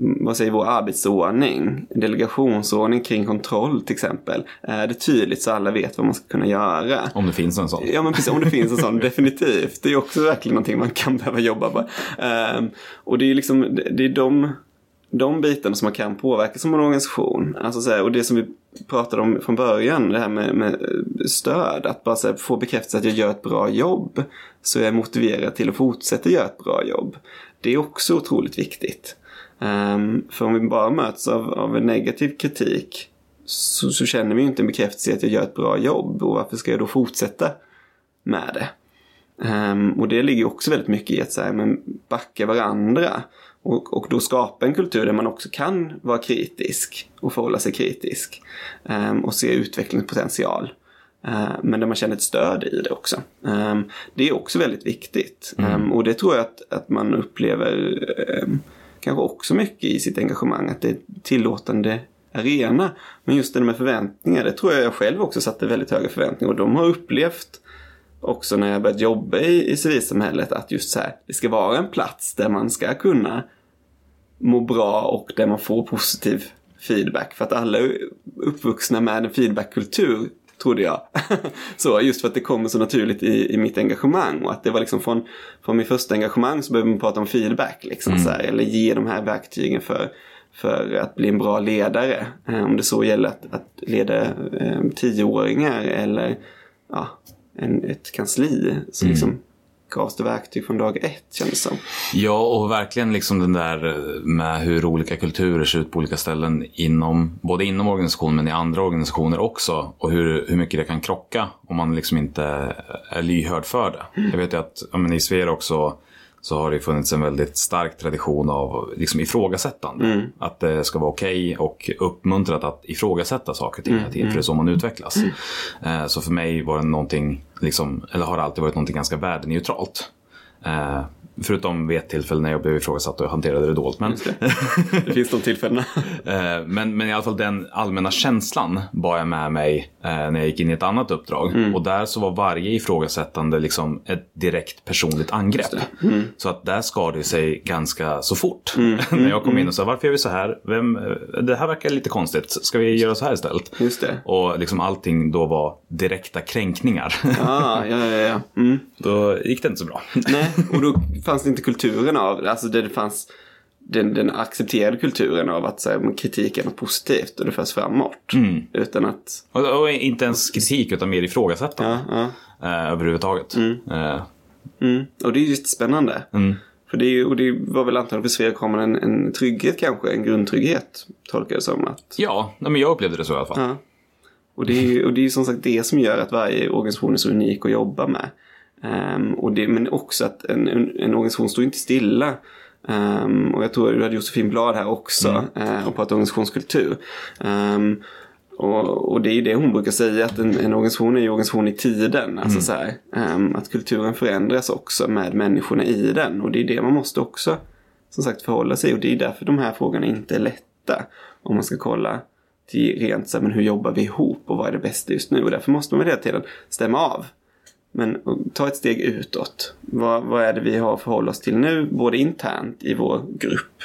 vad säger vår arbetsordning? Delegationsordning kring kontroll till exempel. Är det tydligt så alla vet vad man ska kunna göra? Om det finns en sån. Ja men precis, om det finns en sån, definitivt. Det är också verkligen någonting man kan behöva jobba på. Ehm, och det är liksom, det, är de, de bitarna som man kan påverka som en organisation. Alltså så här, och det som vi pratade om från början, det här med, med stöd. Att bara här, få bekräftelse att jag gör ett bra jobb. Så jag är motiverad till att fortsätta göra ett bra jobb. Det är också otroligt viktigt. Ehm, för om vi bara möts av, av en negativ kritik så, så känner vi ju inte en bekräftelse att jag gör ett bra jobb. Och varför ska jag då fortsätta med det? Ehm, och det ligger också väldigt mycket i att så här, men backa varandra. Och, och då skapa en kultur där man också kan vara kritisk och förhålla sig kritisk. Ehm, och se utvecklingspotential. Ehm, men där man känner ett stöd i det också. Ehm, det är också väldigt viktigt. Ehm, och det tror jag att, att man upplever kanske också mycket i sitt engagemang. Att det är tillåtande arena. Men just det med förväntningar, det tror jag jag själv också satte väldigt höga förväntningar. Och de har upplevt också när jag börjat jobba i, i civilsamhället att just så här, det ska vara en plats där man ska kunna må bra och där man får positiv feedback. För att alla är uppvuxna med en feedbackkultur trodde jag. så just för att det kommer så naturligt i, i mitt engagemang. Och att det var liksom från, från mitt första engagemang så behöver man prata om feedback. Liksom, så här, eller ge de här verktygen för, för att bli en bra ledare. Eh, om det så gäller att, att leda eh, tioåringar eller ja, en, ett kansli. Så liksom gavs verktyg från dag ett kändes som. Ja, och verkligen liksom den där eh, med hur olika kulturer ser ut på olika ställen inom, både inom organisationen men i andra organisationer också. Och hur, hur mycket det kan krocka om man liksom inte är lyhörd för det. Jag vet ju att ja, men i Sverige också så har det funnits en väldigt stark tradition av liksom ifrågasättande. Att det ska vara okej och uppmuntrat att ifrågasätta saker ting hela tiden, för det är så man utvecklas. Eh, Så för mig var det någonting, liksom, eller har det alltid varit någonting ganska värdeneutralt. Förutom vid ett tillfälle när jag blev ifrågasatt och jag hanterade det dåligt. Men, Det finns de tillfällena. Eh, men, men i alla fall den allmänna känslan bar jag med mig eh, när jag gick in i ett annat uppdrag. Och där så var varje ifrågasättande liksom ett direkt personligt angrepp. Så att där skar det sig ganska så fort. när jag kom in och sa varför gör vi så här? Vem, eh, det här verkar lite konstigt. Ska vi göra så här istället? Just det. Och liksom allting då var direkta kränkningar. Ah, ja, ja, ja. Mm. då gick det inte så bra. Nej, och då fanns inte kulturen av. Alltså det, det fanns den, den accepterade kulturen av att här, kritik är något positivt och det förs framåt. Utan att, Och, och inte ens kritik utan mer ifrågasättande. ja, ja. Eh, överhuvudtaget. Eh, Mm. Och det är just spännande. Mm. För det, är, ju- och det var väl antagligen för Sverigkommen en, en trygghet kanske, en grundtrygghet. Tolkar jag som att. Ja, men jag upplevde det så i alla fall. Ja. Och det är ju och det är ju som sagt det som gör att varje organisation är så unik att jobba med. Ehm, och det, men också att en, en, en organisation står inte stilla. Ehm, och jag tror du hade Josefin Blad här också eh, och pratat organisationskultur. Ehm, och, och det är ju det hon brukar säga att en, en organisation är ju organisation i tiden. Alltså så här, ehm, att kulturen förändras också med människorna i den. Och det är det man måste också som sagt förhålla sig. Och det är därför de här frågorna inte är lätta. Om man ska kolla till rent så här, men hur jobbar vi ihop och vad är det bästa just nu? Och därför måste man hela tiden stämma av. Men ta ett steg utåt. Vad, vad är det vi har att förhålla oss till nu, både internt i vår grupp.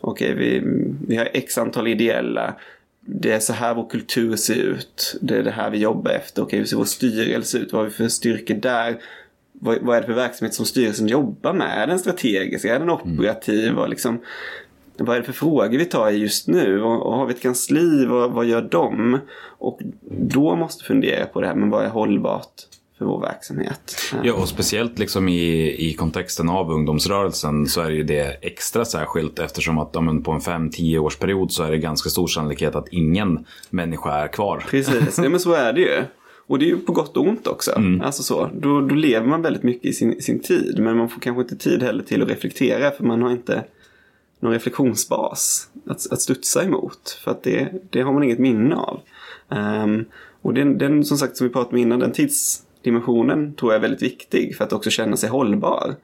Okej, vi, vi har x antal ideella. Det är så här vår kultur ser ut. Det är det här vi jobbar efter. Okej, hur ser vår styrelse ut? Vad har vi för styrkor där? Vad, vad är det för verksamhet som styrelsen jobbar med? Är den strategisk? Är den operativ? Och liksom, vad är det för frågor vi tar i just nu? Och, och har vi ett kansli? Vad, vad gör de? Och då måste fundera på det här, men vad är hållbart för vår verksamhet? Ja, och speciellt liksom i, i kontexten av ungdomsrörelsen så är det ju det extra särskilt eftersom att ja, på en 5-10 års period så är det ganska stor sannolikhet att ingen människa är kvar. Precis, ja, men så är det ju. Och det är ju på gott och ont också. Alltså så, då, då lever man väldigt mycket i sin, sin tid. Men man får kanske inte tid heller till att reflektera för man har inte någon reflektionsbas att, att studsa emot. För att det, det har man inget minne av. Ehm, och den, den, som sagt, som vi pratade om innan, den Dimensionen tror jag är väldigt viktig för att också känna sig hållbar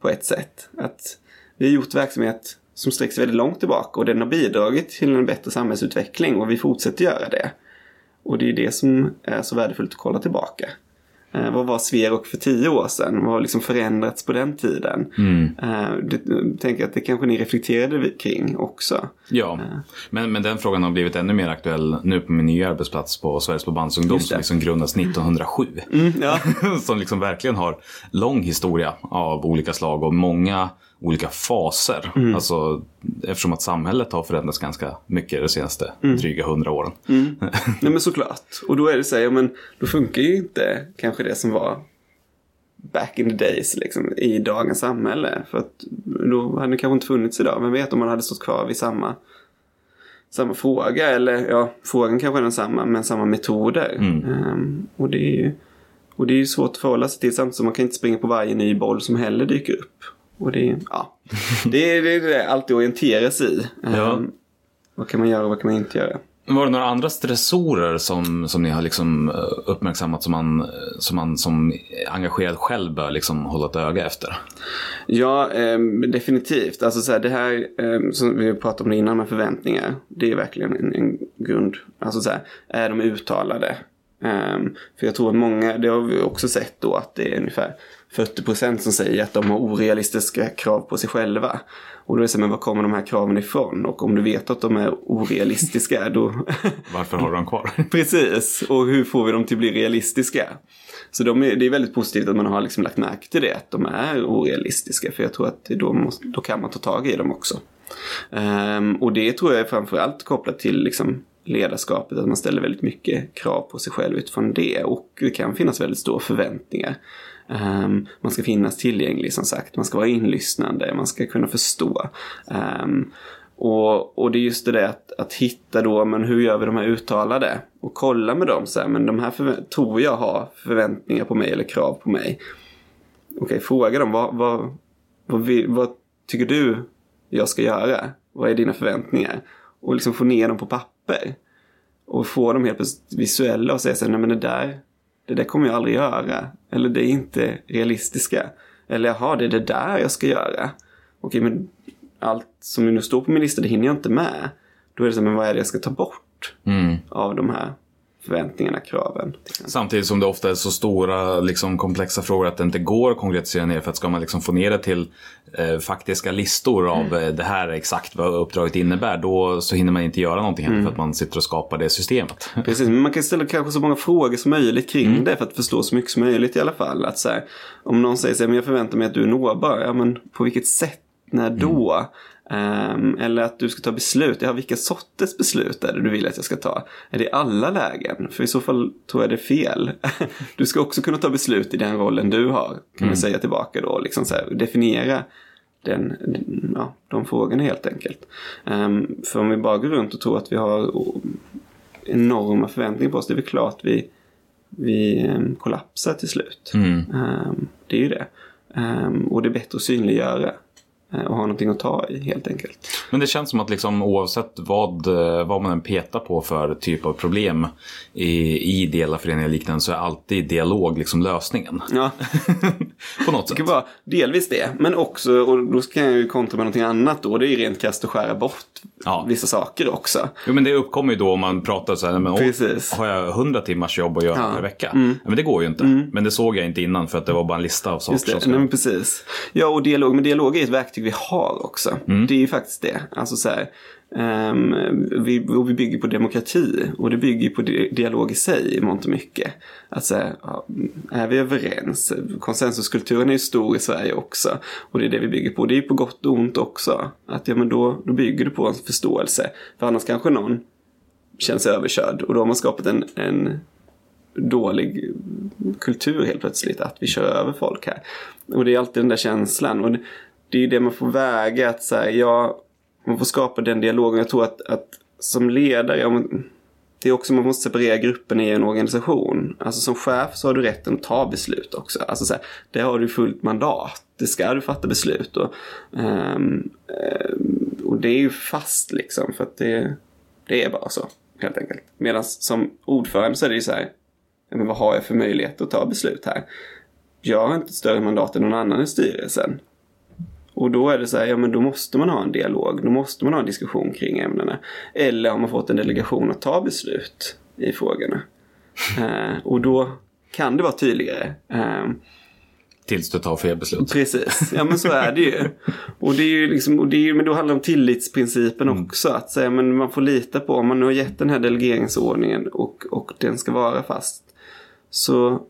på ett sätt. Att vi har gjort verksamhet som sträcker sig väldigt långt tillbaka och den har bidragit till en bättre samhällsutveckling och vi fortsätter göra det. Och det är det som är så värdefullt att kolla tillbaka. Eh, vad var Sverok för tio år sedan? Vad har liksom förändrats på den tiden? Eh, det, jag tänker att det kanske ni reflekterade kring också. Ja, men, men den frågan har blivit ännu mer aktuell nu på min nya arbetsplats på Sveriges Förbandsungdom det. som liksom grundades 1907. Ja, som liksom verkligen har lång historia av olika slag och många olika faser. Mm. Alltså, eftersom att samhället har förändrats ganska mycket de senaste Mm. dryga hundra åren. nej men såklart. Och då är det så här, ja, men då funkar ju inte kanske det som var back in the days liksom, i dagens samhälle. För att då hade det kanske inte funnits idag. Men vet om man hade stått kvar vid samma, samma fråga. Eller ja, frågan kanske är densamma men samma metoder. Ehm, och det är ju och det är svårt att förhålla sig till samtidigt som man kan inte springa på varje ny boll som heller dyker upp. Och det ja, det är det, det alltid orientera sig i. Ja. Ehm, vad kan man göra och vad kan man inte göra? Var det några andra stressorer som, som ni har liksom eh, uppmärksammat som man, som man som engagerad själv bör liksom hålla ett öga efter? Ja, ehm, definitivt. Alltså så här, det här ehm, som vi pratade om innan med förväntningar. Det är verkligen en, en grund. Alltså så här, är de uttalade? Ehm, för jag tror att många, det har vi också sett då att det är ungefär 40% som säger att de har orealistiska krav på sig själva. Och då är det så, men var kommer de här kraven ifrån? Och om du vet att de är orealistiska då... Varför har du dem kvar? Precis, och hur får vi dem till att bli realistiska? Så de är, det är väldigt positivt att man har liksom lagt märke till det, att de är orealistiska. För jag tror att då, måste, då kan man ta tag i dem också. Ehm, och det tror jag är framförallt kopplat till liksom ledarskapet, att man ställer väldigt mycket krav på sig själv utifrån det. Och det kan finnas väldigt stora förväntningar. Um, man ska finnas tillgänglig som sagt, man ska vara inlyssnande, man ska kunna förstå. Um, och, och det är just det där att, att hitta då, men hur gör vi de här uttalade? Och kolla med dem så här, men de här tror jag har förväntningar på mig eller krav på mig. Okej, fråga dem, vad, vad, vad, vi, vad tycker du jag ska göra? Vad är dina förväntningar? Och liksom få ner dem på papper. Och få dem helt plötsligt visuella och säga så här, nej men det där, det där kommer jag aldrig göra. Eller det är inte realistiska. Eller jaha, det är det där jag ska göra. Okej, men allt som nu står på min lista, det hinner jag inte med. Då är det så här, men vad är det jag ska ta bort Mm. av de här förväntningarna, kraven? Samtidigt som det ofta är så stora liksom, komplexa frågor att det inte går att konkretisera ner. För att ska man liksom få ner det till eh, faktiska listor av eh, det här är exakt vad uppdraget innebär. Då så hinner man inte göra någonting heller för att man sitter och skapar det systemet. Precis, men man kan ställa kanske så många frågor som möjligt kring det för att förstå så mycket som möjligt i alla fall. Att så här, om någon säger så här, men jag förväntar mig att du är nåbar, ja men på vilket sätt, när då? Ehm, eller att du ska ta beslut, ja vilka sorters beslut är det du vill att jag ska ta? Är det alla lägen? För i så fall tror jag det är fel. du ska också kunna ta beslut i den rollen du har, kan man säga tillbaka då. Liksom så här, definiera den, ja, de frågorna helt enkelt. Ehm, för om vi bara går runt och tror att vi har enorma förväntningar på oss. Det är väl klart vi, vi em, kollapsar till slut. Em, det är ju det. Och det är bättre att synliggöra och ha någonting att ta i helt enkelt. Men det känns som att liksom, oavsett vad, eh, vad man än petar på för typ av problem i, i ideella föreningar och liknande så är alltid dialog liksom lösningen. Ja, på något det sätt. kan vara delvis det. Men också, och då kan jag ju kontra med någonting annat då. Det är ju rent krasst att skära bort Ja. vissa saker också. Jo, men det uppkommer ju då om man pratar så här, men, Precis. har jag 100 timmars jobb att göra Ja. Mm. per vecka? Ja, men det går ju inte. Men det såg jag inte innan för att det var bara en lista av saker Just som det, ska... nej precis. Ja, och dialog, men dialog är ett verktyg vi har också. Mm. Det är ju faktiskt det. Alltså så här, ehm, vi, vi bygger på demokrati och det bygger på di- dialog i sig i mångt och mycket. Att så här, ja, är vi överens? Konsensuskulturen är ju stor i Sverige också. Och det är det vi bygger på. Det är ju på gott och ont också. Att ja, men då, då bygger du på en förståelse. För annars kanske någon känner sig överkörd och då har man skapat en, en dålig kultur helt plötsligt. Att vi kör över folk här. Och det är alltid den där känslan. Och det, är ju det man får väga. Att så här, ja, man får skapa den dialogen. Jag tror att, att som ledare, ja, det är också man måste separera grupperna i en organisation. Alltså som chef så har du rätten att ta beslut också. Alltså så här, det har du fullt mandat. Det ska du fatta beslut. Och, um, och det är ju fast liksom. För att det, det är bara så. Helt enkelt. Medan som ordförande så är det ju så här. Men vad har jag för möjlighet att ta beslut här? Jag har inte större mandat än någon annan i styrelsen. Och då är det så här, ja men då måste man ha en dialog. Då måste man ha en diskussion kring ämnena. Eller har man fått en delegation att ta beslut i frågorna. eh, och då kan det vara tydligare. Eh, Tills du tar fel beslut. Precis, ja men så är det ju. Och det är ju liksom, och det är ju, men då handlar det om tillitsprincipen också. Att säga, men man får lita på, om man nu har gett den här delegeringsordningen och, och den ska vara fast. Så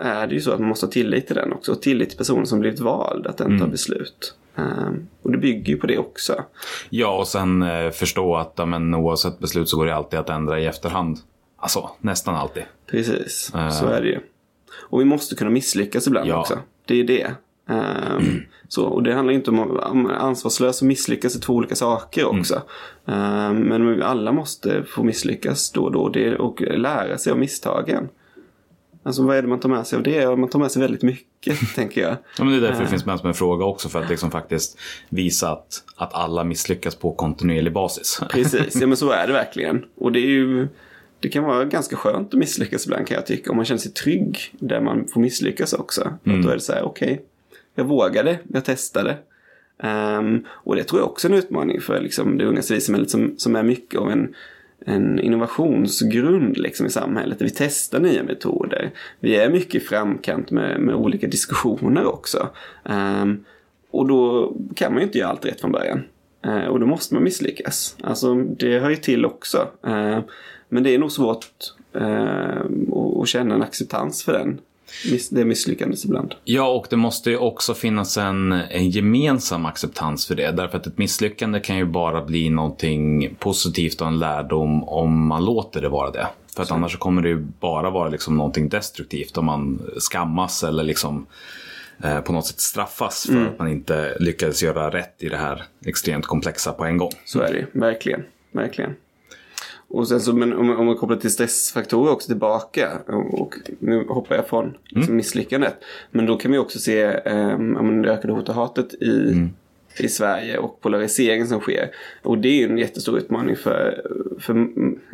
är det ju så att man måste ha tillit till den också. Och tillit till personen som blivit vald, att den tar beslut. Ehm, och det bygger ju på det också. Ja, och sen eh, förstå att ja, men, oavsett beslut så går det alltid att ändra i efterhand. Alltså, nästan alltid. Precis, Eh. så är det ju. Och vi måste kunna misslyckas ibland Ja. också. Det är det. Ehm, så, och det handlar ju inte om att ansvarslös och misslyckas är två olika saker också. Ehm, men vi alla måste få misslyckas då och då det, och lära sig av misstagen. Alltså vad är det man tar med sig av det? Man tar med sig väldigt mycket, tänker jag. Ja, men det är därför det finns med som en fråga också. För att liksom faktiskt visa att, att alla misslyckas på kontinuerlig basis. Precis, ja men så är det verkligen. Och det är ju det kan vara ganska skönt att misslyckas ibland kan jag tycka. Om man känner sig trygg där man får misslyckas också. Att då är det så här, okej, jag vågade, jag testade. Ehm, och det tror jag också är en utmaning för liksom, det unga civilsamhället som, som är mycket av en, en innovationsgrund liksom i samhället. Där vi testar nya metoder. Vi är mycket i framkant med, med olika diskussioner också. Um, och då kan man ju inte göra allt rätt från början. Uh, och då måste man misslyckas. Alltså det hör ju till också. Uh, men det är nog svårt uh, att känna en acceptans för den det misslyckandet ibland. Ja, och det måste ju också finnas en, en gemensam acceptans för det. Därför att ett misslyckande kan ju bara bli någonting positivt och en lärdom om man låter det vara det. För att så. annars kommer det ju bara vara liksom någonting destruktivt om man skammas eller liksom eh, på något sätt straffas för mm. att man inte lyckades göra rätt i det här extremt komplexa på en gång. Så är det verkligen. Verkligen. Och sen så, men om, om man kopplar till stressfaktorer också tillbaka. Och, nu hoppar jag från liksom, misslyckandet. Men då kan vi också se um, det ökade hot och hatet i, mm. i Sverige och polariseringen som sker. Och det är ju en jättestor utmaning för, för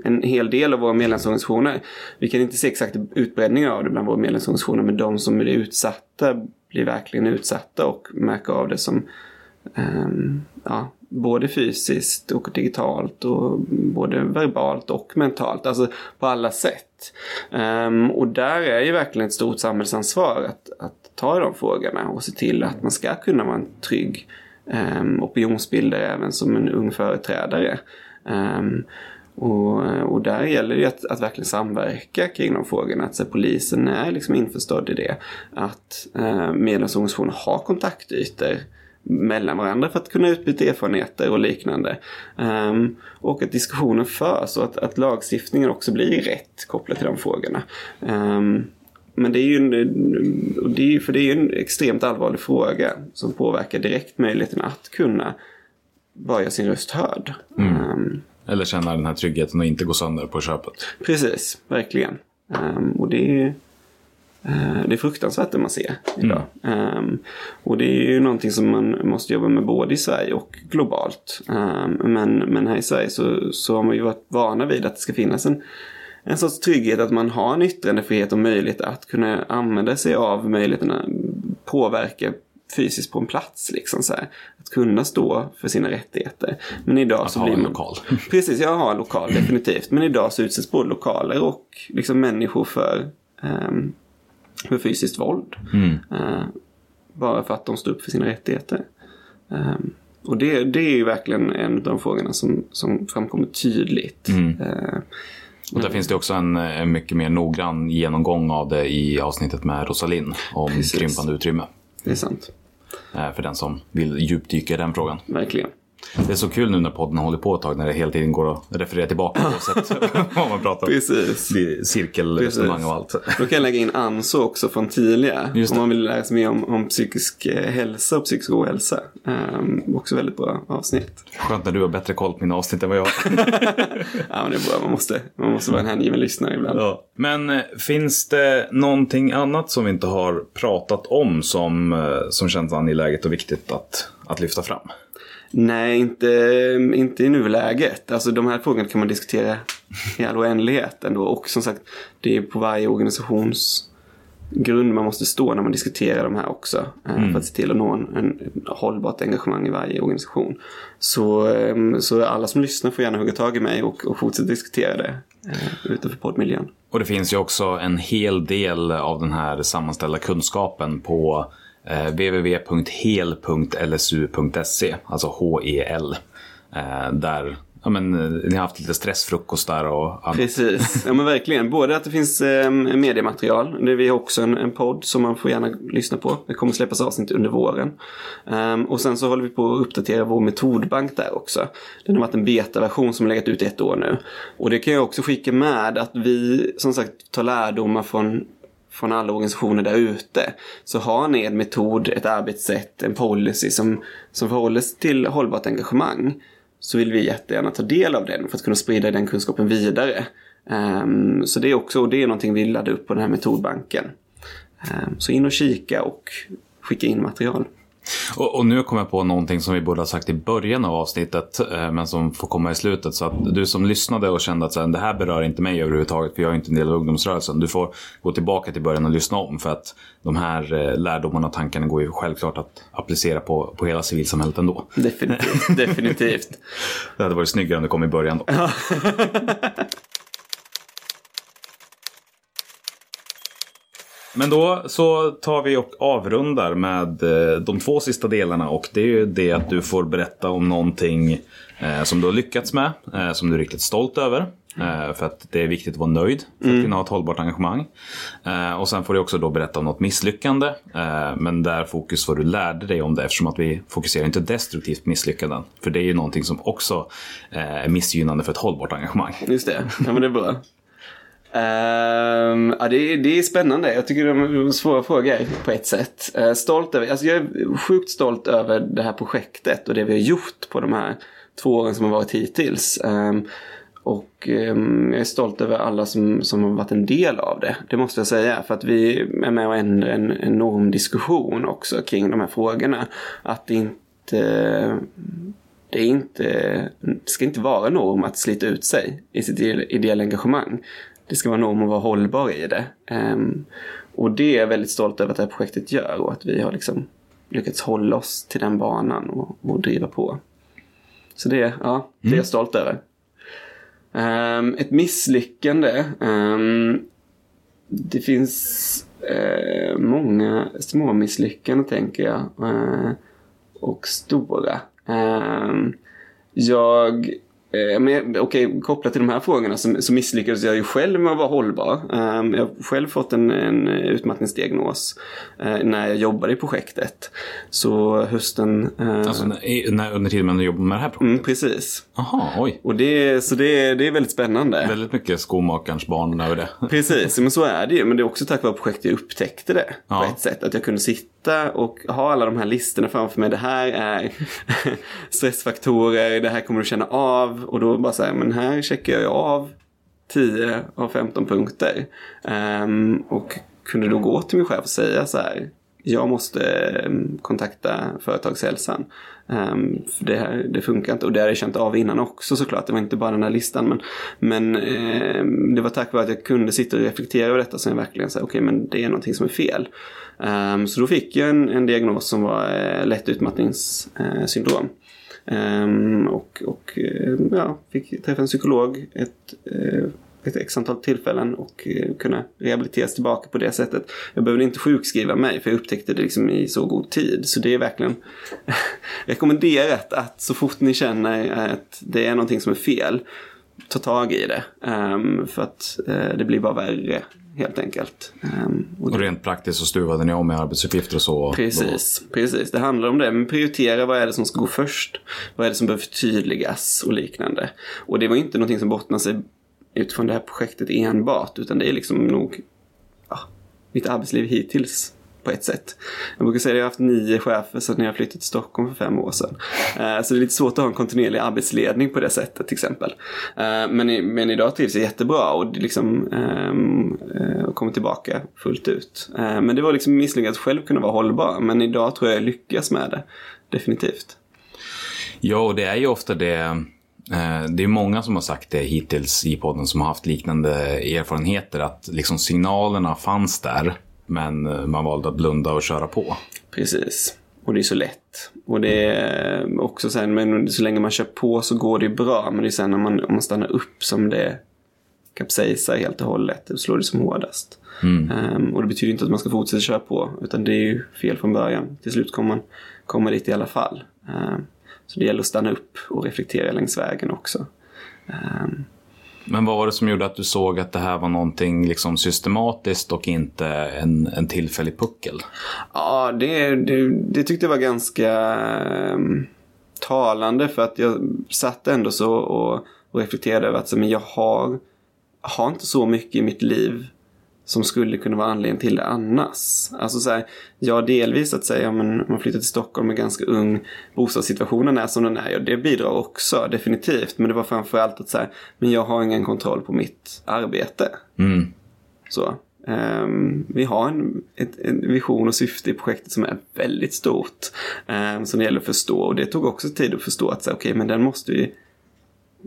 en hel del av våra medlemsorganisationer. Vi kan inte se exakt utbredning av det bland våra medlemsorganisationer. Men de som är utsatta blir verkligen utsatta och märker av det som um, ja, både fysiskt och digitalt och både verbalt och mentalt. Alltså på alla sätt. Um, och där är ju verkligen ett stort samhällsansvar att, att ta i de frågorna och se till att man ska kunna vara en trygg ehm, um, opinionsbildare även som en ung företrädare. Um, och, och där gäller det ju att, att verkligen samverka kring de frågorna. Att så, polisen är liksom införstådd i det. Att eh, medlemsorganisationer har kontaktytor mellan varandra för att kunna utbyta erfarenheter och liknande. Um, och att diskussionen förs och att, att lagstiftningen också blir rätt kopplat till de frågorna. Um, men det är ju en, det är, för det är en extremt allvarlig fråga som påverkar direkt möjligheten att kunna bara göra sin röst hörd. Mm. Um, Eller känna den här tryggheten och inte gå sönder på köpet. Precis, verkligen. och det är det är fruktansvärt det man ser idag. Mm. Um, och det är ju någonting som man måste jobba med både i Sverige och globalt. Um, men, men här i Sverige så, så har man ju varit vana vid att det ska finnas en, en sorts trygghet att man har en yttrandefrihet och möjlighet att kunna använda sig av möjligheten att påverka fysiskt på en plats. Liksom, så här. Att kunna stå för sina rättigheter. Men idag att så ha blir en man... lokal. Precis, jag har en lokal definitivt. Men idag så utsätts både lokaler och liksom människor för um, för fysiskt våld. Mm. Uh, bara för att de står upp för sina rättigheter. Um, och det, det är ju verkligen en av de frågorna som, som framkommer tydligt. Mm. Uh, och där finns det också en, en, mycket mer noggrann genomgång av det i avsnittet med Rosalind om Precis. krympande utrymme. Det är sant. För den som vill djupdyka i den frågan. Verkligen. Det är så kul nu när podden håller på ett tag när det hela tiden går att referera tillbaka oavsett vad man pratar om. Precis. Cirkelresonemang och allt. Då kan jag lägga in Anso också från Tilia. Om man vill lära sig mer om, om psykisk eh, hälsa och psykisk ohälsa. Um, också väldigt bra avsnitt. Skönt när du har bättre koll på mina avsnitt än vad jag har. ja, men det är bra. Man måste, man måste vara en hängiven lyssnare ibland. Ja. Men eh, finns det någonting annat som vi inte har pratat om som, eh, som känns angeläget och viktigt att, att lyfta fram? Nej, inte, inte i nuläget. Alltså de här frågorna kan man diskutera i all oändlighet ändå. Och som sagt, det är på varje organisations grund man måste stå när man diskuterar de här också. Eh, mm. För att se till att nå en, en hållbart engagemang i varje organisation. Så, ehm, så alla som lyssnar får gärna hugga tag i mig och, och fortsätta diskutera det eh, utanför poddmiljön. Och det finns ju också en hel del av den här sammanställda kunskapen på eh, www.hel.lsu.se, alltså HEL. Eh, där ja, men, eh, ni har haft lite stressfrukostar och annat. Precis, ja men verkligen. Både att det finns eh, mediematerial. Det vi har också en, en podd som man får gärna lyssna på. Det kommer släppas avsnitt under våren. Um, och sen så håller vi på att uppdatera vår metodbank där också. Den har varit en betaversion som har legat ut ett år nu. Och det kan jag också skicka med att vi som sagt tar lärdomar från från alla organisationer där ute. Så har ni en metod, ett arbetssätt, en policy som, som förhåller sig till hållbart engagemang så vill vi jättegärna ta del av den för att kunna sprida den kunskapen vidare. Um, så det är också det är någonting vi laddar upp på den här metodbanken. Um, så in och kika och skicka in material. Och, och nu kommer jag på någonting som vi borde ha sagt i början av avsnittet, eh, men som får komma i slutet. Så att du som lyssnade och kände att så här, det här berör inte mig överhuvudtaget, för jag är inte en del av ungdomsrörelsen. Du får gå tillbaka till början och lyssna om, för att de här eh, lärdomarna och tankarna går ju självklart att applicera på, på hela civilsamhället ändå. Definitivt. Definitivt. Det hade varit snyggare om det kom i början då. Men då så tar vi och avrundar med eh, de två sista delarna och det är ju det att du får berätta om någonting eh, som du har lyckats med, eh, som du är riktigt stolt över. För att det är viktigt att vara nöjd för att kunna ha ett hållbart engagemang. Och sen får du också då berätta om något misslyckande. Men där fokus vad du lärde dig om det eftersom att vi fokuserar inte destruktivt misslyckanden. För det är ju någonting som också är missgynnande för ett hållbart engagemang. Just det. Ja, men det är bra. Um, ja, det, är, det är spännande. Jag tycker det är svåra frågor på ett sätt. Uh, stolt över, alltså jag är sjukt stolt över det här projektet och det vi har gjort på de här två åren som har varit hittills. Um, och um, jag är stolt över alla som, som har varit en del av det. Det måste jag säga. För att vi är med och ändrar en enorm diskussion också kring de här frågorna. Att det inte det, är inte, det ska inte vara norm att slita ut sig i sitt ideella engagemang. Det ska vara norm att vara hållbar i det. Um, och det är jag väldigt stolt över att det här projektet gör och att vi har liksom lyckats hålla oss till den banan och, och driva på. Så det, ja, det är jag stolt över. Um, ett misslyckande. Um, det finns uh, många små misslyckanden tänker jag. Uh, och stora. Um, jag Eh, men okej, kopplat till de här frågorna så, så misslyckades jag ju själv med att vara hållbar. Um, jag har själv fått en, en utmattningsdiagnos uh, när jag jobbade i projektet. Så hösten... Uh, Alltså när, när, under tiden man jobbar med det här projektet? mm, precis. Jaha, oj. Och det, så det, det är väldigt spännande. Väldigt mycket skomakarens barn över det. Precis, men så är det ju. Men det är också tack vare projektet jag upptäckte det Ja. på ett sätt. Att jag kunde sitta och ha alla de här listorna framför mig. Det här är stressfaktorer, det här kommer du känna av. Och då bara säga, men här checkar jag ju av 10 av 15 punkter. Um, och kunde då gå till min chef och säga så här. Jag måste ehm, kontakta företagshälsan. Um, för det, här, det funkar inte. Och det hade jag känt av innan också såklart. Det var inte bara den här listan. Men, men um, det var tack vare att jag kunde sitta och reflektera över detta som jag verkligen sa, okej men det är någonting som är fel. Um, så då fick jag en, en diagnos som var eh, uh, lätt utmattningssyndrom. Ehm, och och eh, ja, fick träffa en psykolog ett, eh, ett x antal tillfällen och eh, kunna rehabiliteras tillbaka på det sättet. Jag behövde inte sjukskriva mig för jag upptäckte det liksom i så god tid. Så det är verkligen rekommenderat att så fort ni känner att det är någonting som är fel, ta tag i det. Um, för att uh, det blir bara värre helt enkelt. Ehm, och Och rent praktiskt så stuvade ni om med arbetsuppgifter och så. Precis, precis. Det handlar om det. Men prioritera vad är det som ska gå först. Vad är det som behöver förtydligas och liknande. Och det var inte någonting som bottnar sig utifrån det här projektet enbart. Utan det är liksom nog ja, mitt arbetsliv hittills på ett sätt. Jag brukar säga att jag har haft nio chefer sedan jag flyttade till Stockholm för fem år sedan. Eh, så det är lite svårt att ha en kontinuerlig arbetsledning på det sättet till exempel. Eh, men, men idag trivs jag jättebra och liksom ehm, eh, och kommer tillbaka fullt ut. Men det var liksom misslyckat att själv kunna vara hållbar. Men idag tror jag jag lyckas med det. Definitivt. Ja, och det är ju ofta det. Det är många som har sagt det hittills i podden som har haft liknande erfarenheter. Att liksom signalerna fanns där, men man valde att blunda och köra på. Precis. Och det är så lätt. Och det är också sen, men så länge man kör på så går det bra. Men det är sen när man, om man stannar upp som det kapsejsar helt och hållet. Då slår det som hårdast. Ehm, och det betyder inte att man ska fortsätta köra på. Utan det är ju fel från början. Till slut kommer man komma dit i alla fall. Ehm, så det gäller att stanna upp och reflektera längs vägen också. Ehm, men vad var det som gjorde att du såg att det här var någonting liksom systematiskt och inte en, en tillfällig puckel? Ja, det, det, det tyckte jag var ganska ehm, talande för att jag satt ändå så och, och reflekterade över att så, men jag har, har inte så mycket i mitt liv som skulle kunna vara anledningen till det annars. Alltså så här, ja delvis att säga om man, flyttar till Stockholm är ganska ung, bostadssituationen är som den är, ja det bidrar också definitivt. Men det var framförallt att säga, men jag har ingen kontroll på mitt arbete. Mm. Så. ehm, vi har en, ett, en vision och syfte i projektet som är väldigt stort. Um, som det gäller att förstå. Och det tog också tid att förstå att okej, okay, men den måste vi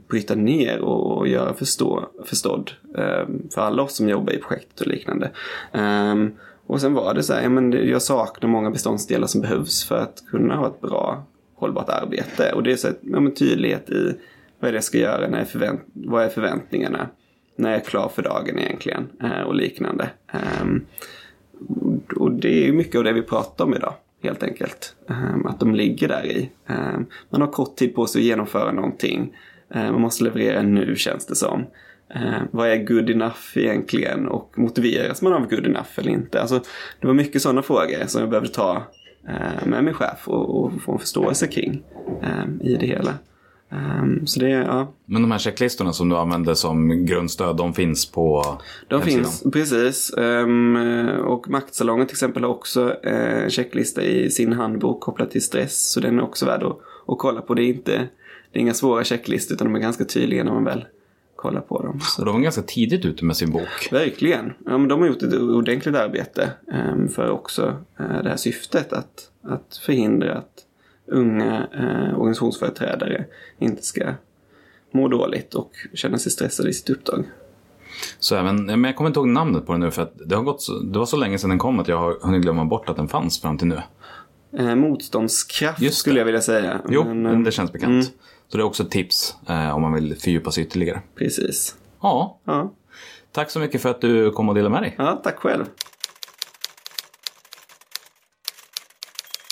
bryta ner och, göra förstå, förstådd ehm, för alla oss som jobbar i projektet och liknande. Ehm, och sen var det så här, ja, men jag saknar många beståndsdelar som behövs för att kunna ha ett bra hållbart arbete. Och det är så här, ja, men tydlighet i vad är det jag ska göra, när jag förvänt vad är förväntningarna, när jag är klar för dagen egentligen eh, och liknande. Ehm, och det är mycket av det vi pratar om idag helt enkelt. Att de ligger där i. Man har kort tid på sig att genomföra någonting man måste leverera nu känns det som. Eh, vad är good enough egentligen och motiveras man av good enough eller inte? Alltså, det var mycket sådana frågor som jag behövde ta eh, med min chef och, och få en förståelse kring eh, i det hela. Um, så det, ja. Men de här checklistorna som du använder som grundstöd, de finns på De finns, precis. Um, och Maktsalongen till exempel har också uh, checklista i sin handbok kopplat till stress. Så den är också värd att, att kolla på. Det är, inte, det är inga svåra checklistor utan de är ganska tydliga när man väl kolla på dem. Så. de var ganska tidigt ute med sin bok. Verkligen. Ja, men de har gjort ett ordentligt arbete um, för också uh, det här syftet att, att förhindra att unga uh, organisationsföreträdare inte ska må dåligt och känna sig stressade i sitt uppdrag. Så även, men jag kommer inte ihåg namnet på den nu för att det, har gått så, det var så länge sedan den kom att jag har hunnit glömma bort att den fanns fram till nu. Eh, motståndskraft skulle jag vilja säga. Jo, men, det känns bekant. Mm. Så det är också ett tips eh, om man vill fördjupa sig ytterligare. Precis. Ja. ja. Tack så mycket för att du kom och delade med dig. Ja, tack själv.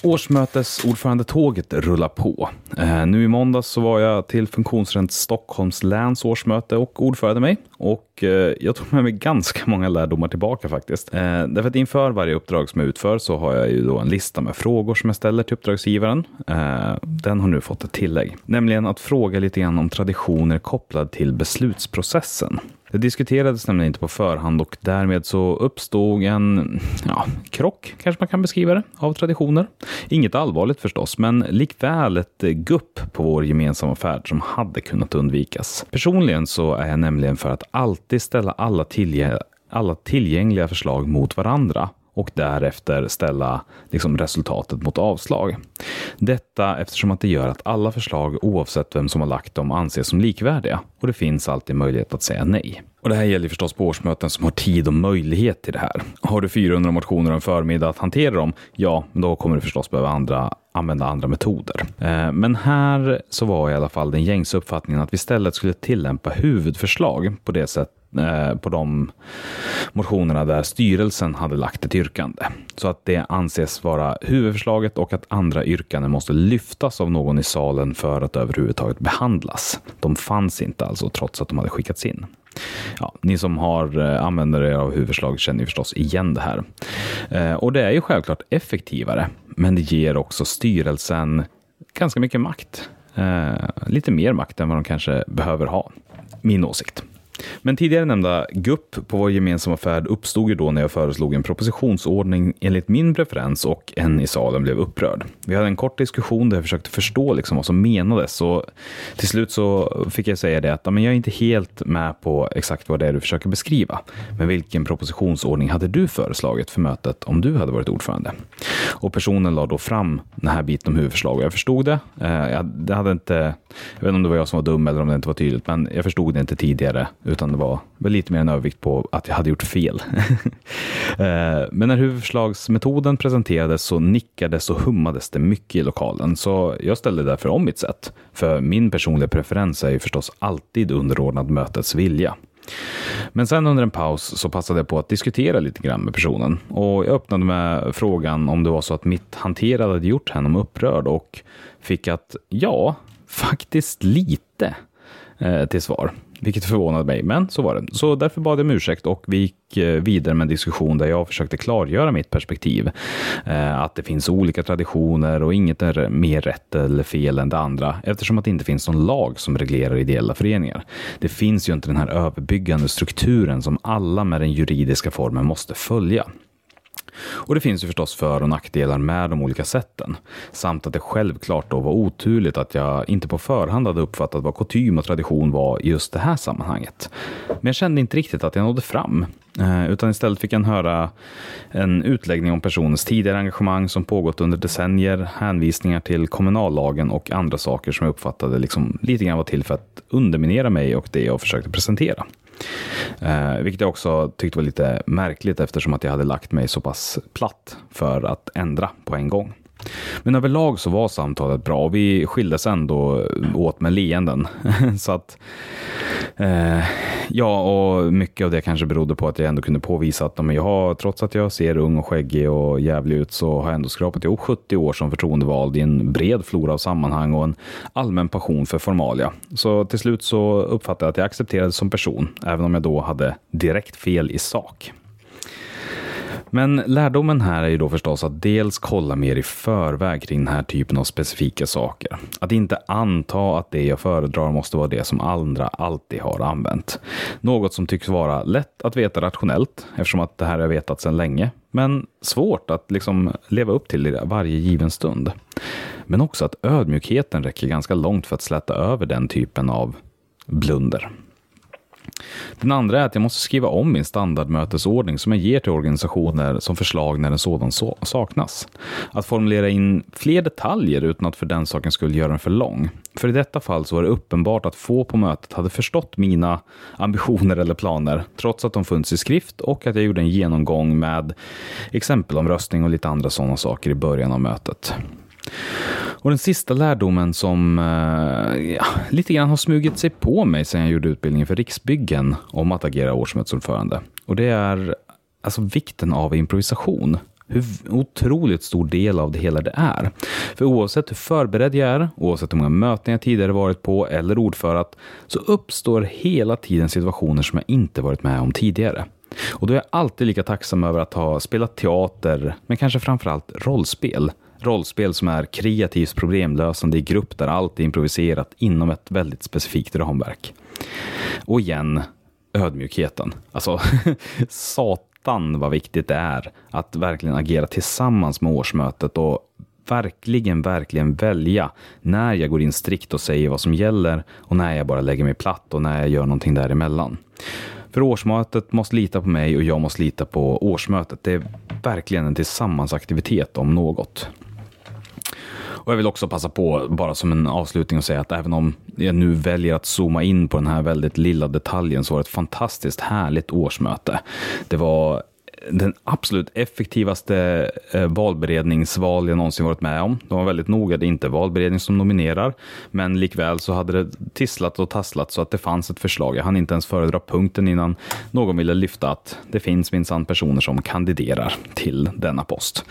Årsmötesordförandetåget rullar på. Eh, nu i måndags så var jag till Funktionsrätt Stockholms läns årsmöte och ordförande mig. Och Eh, jag tog med mig ganska många lärdomar tillbaka faktiskt. Eh, därför att inför varje uppdrag som jag utför så har jag ju då en lista med frågor som jag ställer till uppdragsgivaren. Eh, den har nu fått ett tillägg, nämligen att fråga lite grann om traditioner kopplade till beslutsprocessen. Det diskuterades nämligen inte på förhand och därmed så uppstod en ja, krock, kanske man kan beskriva det, av traditioner. Inget allvarligt förstås, men likväl ett gupp på vår gemensamma färd som hade kunnat undvikas. Personligen så är jag nämligen för att alltid ställa alla, tillgä alla tillgängliga förslag mot varandra och därefter ställa liksom, resultatet mot avslag. Detta eftersom att det gör att alla förslag oavsett vem som har lagt dem anses som likvärdiga och det finns alltid möjlighet att säga nej. Och det här gäller förstås på årsmöten som har tid och möjlighet till det här. Har du 400 motioner och en förmiddag att hantera dem, ja, då kommer du förstås behöva andra, använda andra metoder. Eh, men här så var i alla fall den gängse uppfattningen att vi istället skulle tillämpa huvudförslag på det sätt Eh, på de motionerna där styrelsen hade lagt ett yrkande. Så att det anses vara huvudförslaget och att andra yrkanden måste lyftas av någon i salen för att överhuvudtaget behandlas. De fanns inte alltså trots att de hade skickats in. Ja, ni som har eh, använder er av huvudförslaget känner ju förstås igen det här. Eh, och det är ju självklart effektivare, men det ger också styrelsen ganska mycket makt. lite mer makt än vad de kanske behöver ha. Min åsikt. Men tidigare nämnda gupp på vår gemensamma färd uppstod ju då när jag föreslog en propositionsordning enligt min preferens och en i salen blev upprörd. Vi hade en kort diskussion där jag försökte förstå liksom vad som menades och till slut så fick jag säga det att men jag är inte helt med på exakt vad det är du försöker beskriva. Men vilken propositionsordning hade du föreslagit för mötet om du hade varit ordförande? Och personen la då fram den här biten om huvudförslag och jag förstod det. Eh, jag, hade inte, jag vet inte om det var jag som var dum eller om det inte var tydligt, men jag förstod det inte tidigare utan det var väl lite mer en övervikt på att jag hade gjort fel. Eh, men när huvudförslagsmetoden presenterades så nickades och hummades det mycket i lokalen, så jag ställde därför om mitt sätt. För min personliga preferens är ju förstås alltid underordnad mötets vilja. Men sen under en paus så passade jag på att diskutera lite grann med personen och jag öppnade med frågan om det var så att mitt hanterande hade gjort henne upprörd och fick att ja, faktiskt lite eh, till svar. Vilket förvånade mig, men så var det. Så därför bad jag om ursäkt och vi gick eh, vidare med en diskussion där jag försökte klargöra mitt perspektiv. Eh, att det finns olika traditioner och inget är mer rätt eller fel än det andra eftersom att det inte finns någon lag som reglerar ideella föreningar. Det finns ju inte den här överbyggande strukturen som alla med den juridiska formen måste följa. Och det finns ju förstås för och nackdelar med de olika sätten. Samt att det självklart då var oturligt att jag inte på förhand hade uppfattat vad kutym och tradition var i just det här sammanhanget. Men jag kände inte riktigt att jag nådde fram. Eh, utan istället fick jag höra en utläggning om personens tidigare engagemang som pågått under decennier, hänvisningar till kommunallagen och andra saker som jag uppfattade liksom lite grann var till för att underminera mig och det jag försökte presentera. Eh, vilket jag också tyckte var lite märkligt eftersom att jag hade lagt mig så pass platt för att ändra på en gång. Men överlag så var samtalet bra och vi skildes ändå åt med leenden. så att, eh, ja, och mycket av det kanske berodde på att jag ändå kunde påvisa att men jag har, trots att jag ser ung och skäggig och jävlig ut så har jag ändå skrapat ihop 70 år som förtroendevald i en bred flora av sammanhang och en allmän passion för formalia. Så till slut så uppfattade jag att jag accepterades som person, även om jag då hade direkt fel i sak. Men lärdomen här är ju då förstås att dels kolla mer i förväg kring den här typen av specifika saker. Att inte anta att det jag föredrar måste vara det som andra alltid har använt. Något som tycks vara lätt att veta rationellt eftersom att det här har vetat sedan länge. Men svårt att liksom leva upp till i varje given stund. Men också att ödmjukheten räcker ganska långt för att släta över den typen av blunder. Den andra är att jag måste skriva om min standardmötesordning som jag ger till organisationer som förslag när en sådan saknas. Att formulera in fler detaljer utan att för den saken skulle göra den för lång. För i detta fall så var det uppenbart att få på mötet hade förstått mina ambitioner eller planer, trots att de funnits i skrift och att jag gjorde en genomgång med exempelomröstning och lite andra sådana saker i början av mötet. Och den sista lärdomen som eh, ja, lite grann har smugit sig på mig sedan jag gjorde utbildningen för Riksbyggen om att agera årsmötesordförande. Och det är alltså vikten av improvisation hur otroligt stor del av det hela det är. För oavsett hur förberedd jag är, oavsett hur många möten jag tidigare varit på eller ordförat, så uppstår hela tiden situationer som jag inte varit med om tidigare. Och då är jag alltid lika tacksam över att ha spelat teater, men kanske framförallt rollspel, rollspel som är kreativt problemlösande i grupp där allt är improviserat inom ett väldigt specifikt ramverk. Och igen, ödmjukheten. Alltså, satan vad viktigt det är att verkligen agera tillsammans med årsmötet och verkligen, verkligen välja när jag går in strikt och säger vad som gäller och när jag bara lägger mig platt och när jag gör någonting däremellan. För årsmötet måste lita på mig och jag måste lita på årsmötet. Det är verkligen en tillsammansaktivitet om något. Och jag vill också passa på, bara som en avslutning, att säga att även om jag nu väljer att zooma in på den här väldigt lilla detaljen så var det ett fantastiskt härligt årsmöte. Det var den absolut effektivaste eh, valberedningsval jag någonsin varit med om. De var väldigt noga, det är inte valberedning som nominerar, men likväl så hade det tisslat och tasslat så att det fanns ett förslag. Jag hann inte ens föredra punkten innan någon ville lyfta att det finns minsann personer som kandiderar till denna post.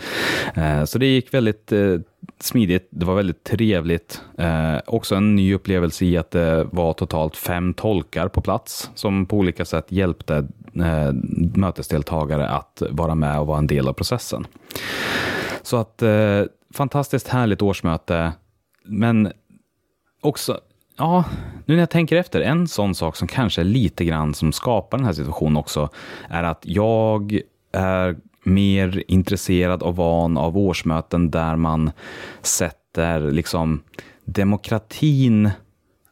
Eh, så det gick väldigt eh, smidigt, det var väldigt trevligt. Eh, också en ny upplevelse i att det var totalt fem tolkar på plats som på olika sätt hjälpte eh, mötesdeltagare att vara med och vara en del av processen. Så att eh, fantastiskt härligt årsmöte, men också Ja, nu när jag tänker efter, en sån sak som kanske är lite grann som skapar den här situationen också, är att jag är mer intresserad och van av årsmöten där man sätter liksom demokratin eh,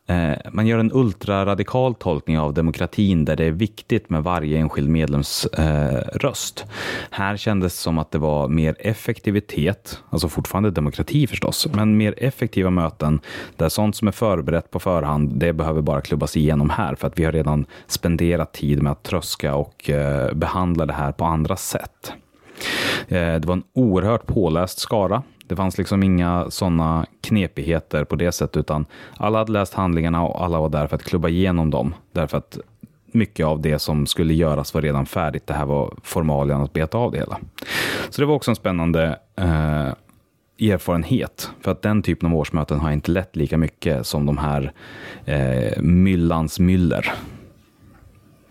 Eh, man gör en ultraradikal tolkning av demokratin där det är viktigt med varje enskild medlems eh, röst. Här kändes det som att det var mer effektivitet, alltså fortfarande demokrati förstås, men mer effektiva möten där sånt som är förberett på förhand, det behöver bara klubbas igenom här för att vi har redan spenderat tid med att tröska och eh, behandla det här på andra sätt. Eh, det var en oerhört påläst skara. Det fanns liksom inga sådana knepigheter på det sättet, utan alla hade läst handlingarna och alla var där för att klubba igenom dem. Därför att mycket av det som skulle göras var redan färdigt. Det här var formalian att beta av det hela. Så det var också en spännande eh, erfarenhet. För att den typen av årsmöten har inte lett lika mycket som de här eh, myllans myller.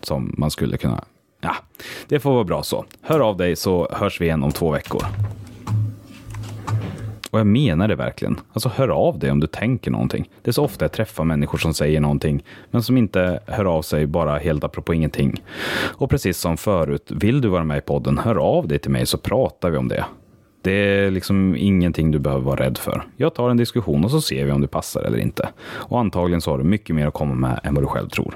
Som man skulle kunna Ja, det får vara bra så. Hör av dig så hörs vi igen om två veckor. Och jag menar det verkligen. Alltså hör av dig om du tänker någonting. Det är så ofta jag träffar människor som säger någonting, men som inte hör av sig bara helt apropå ingenting. Och precis som förut, vill du vara med i podden, hör av dig till mig så pratar vi om det. Det är liksom ingenting du behöver vara rädd för. Jag tar en diskussion och så ser vi om det passar eller inte. Och antagligen så har du mycket mer att komma med än vad du själv tror.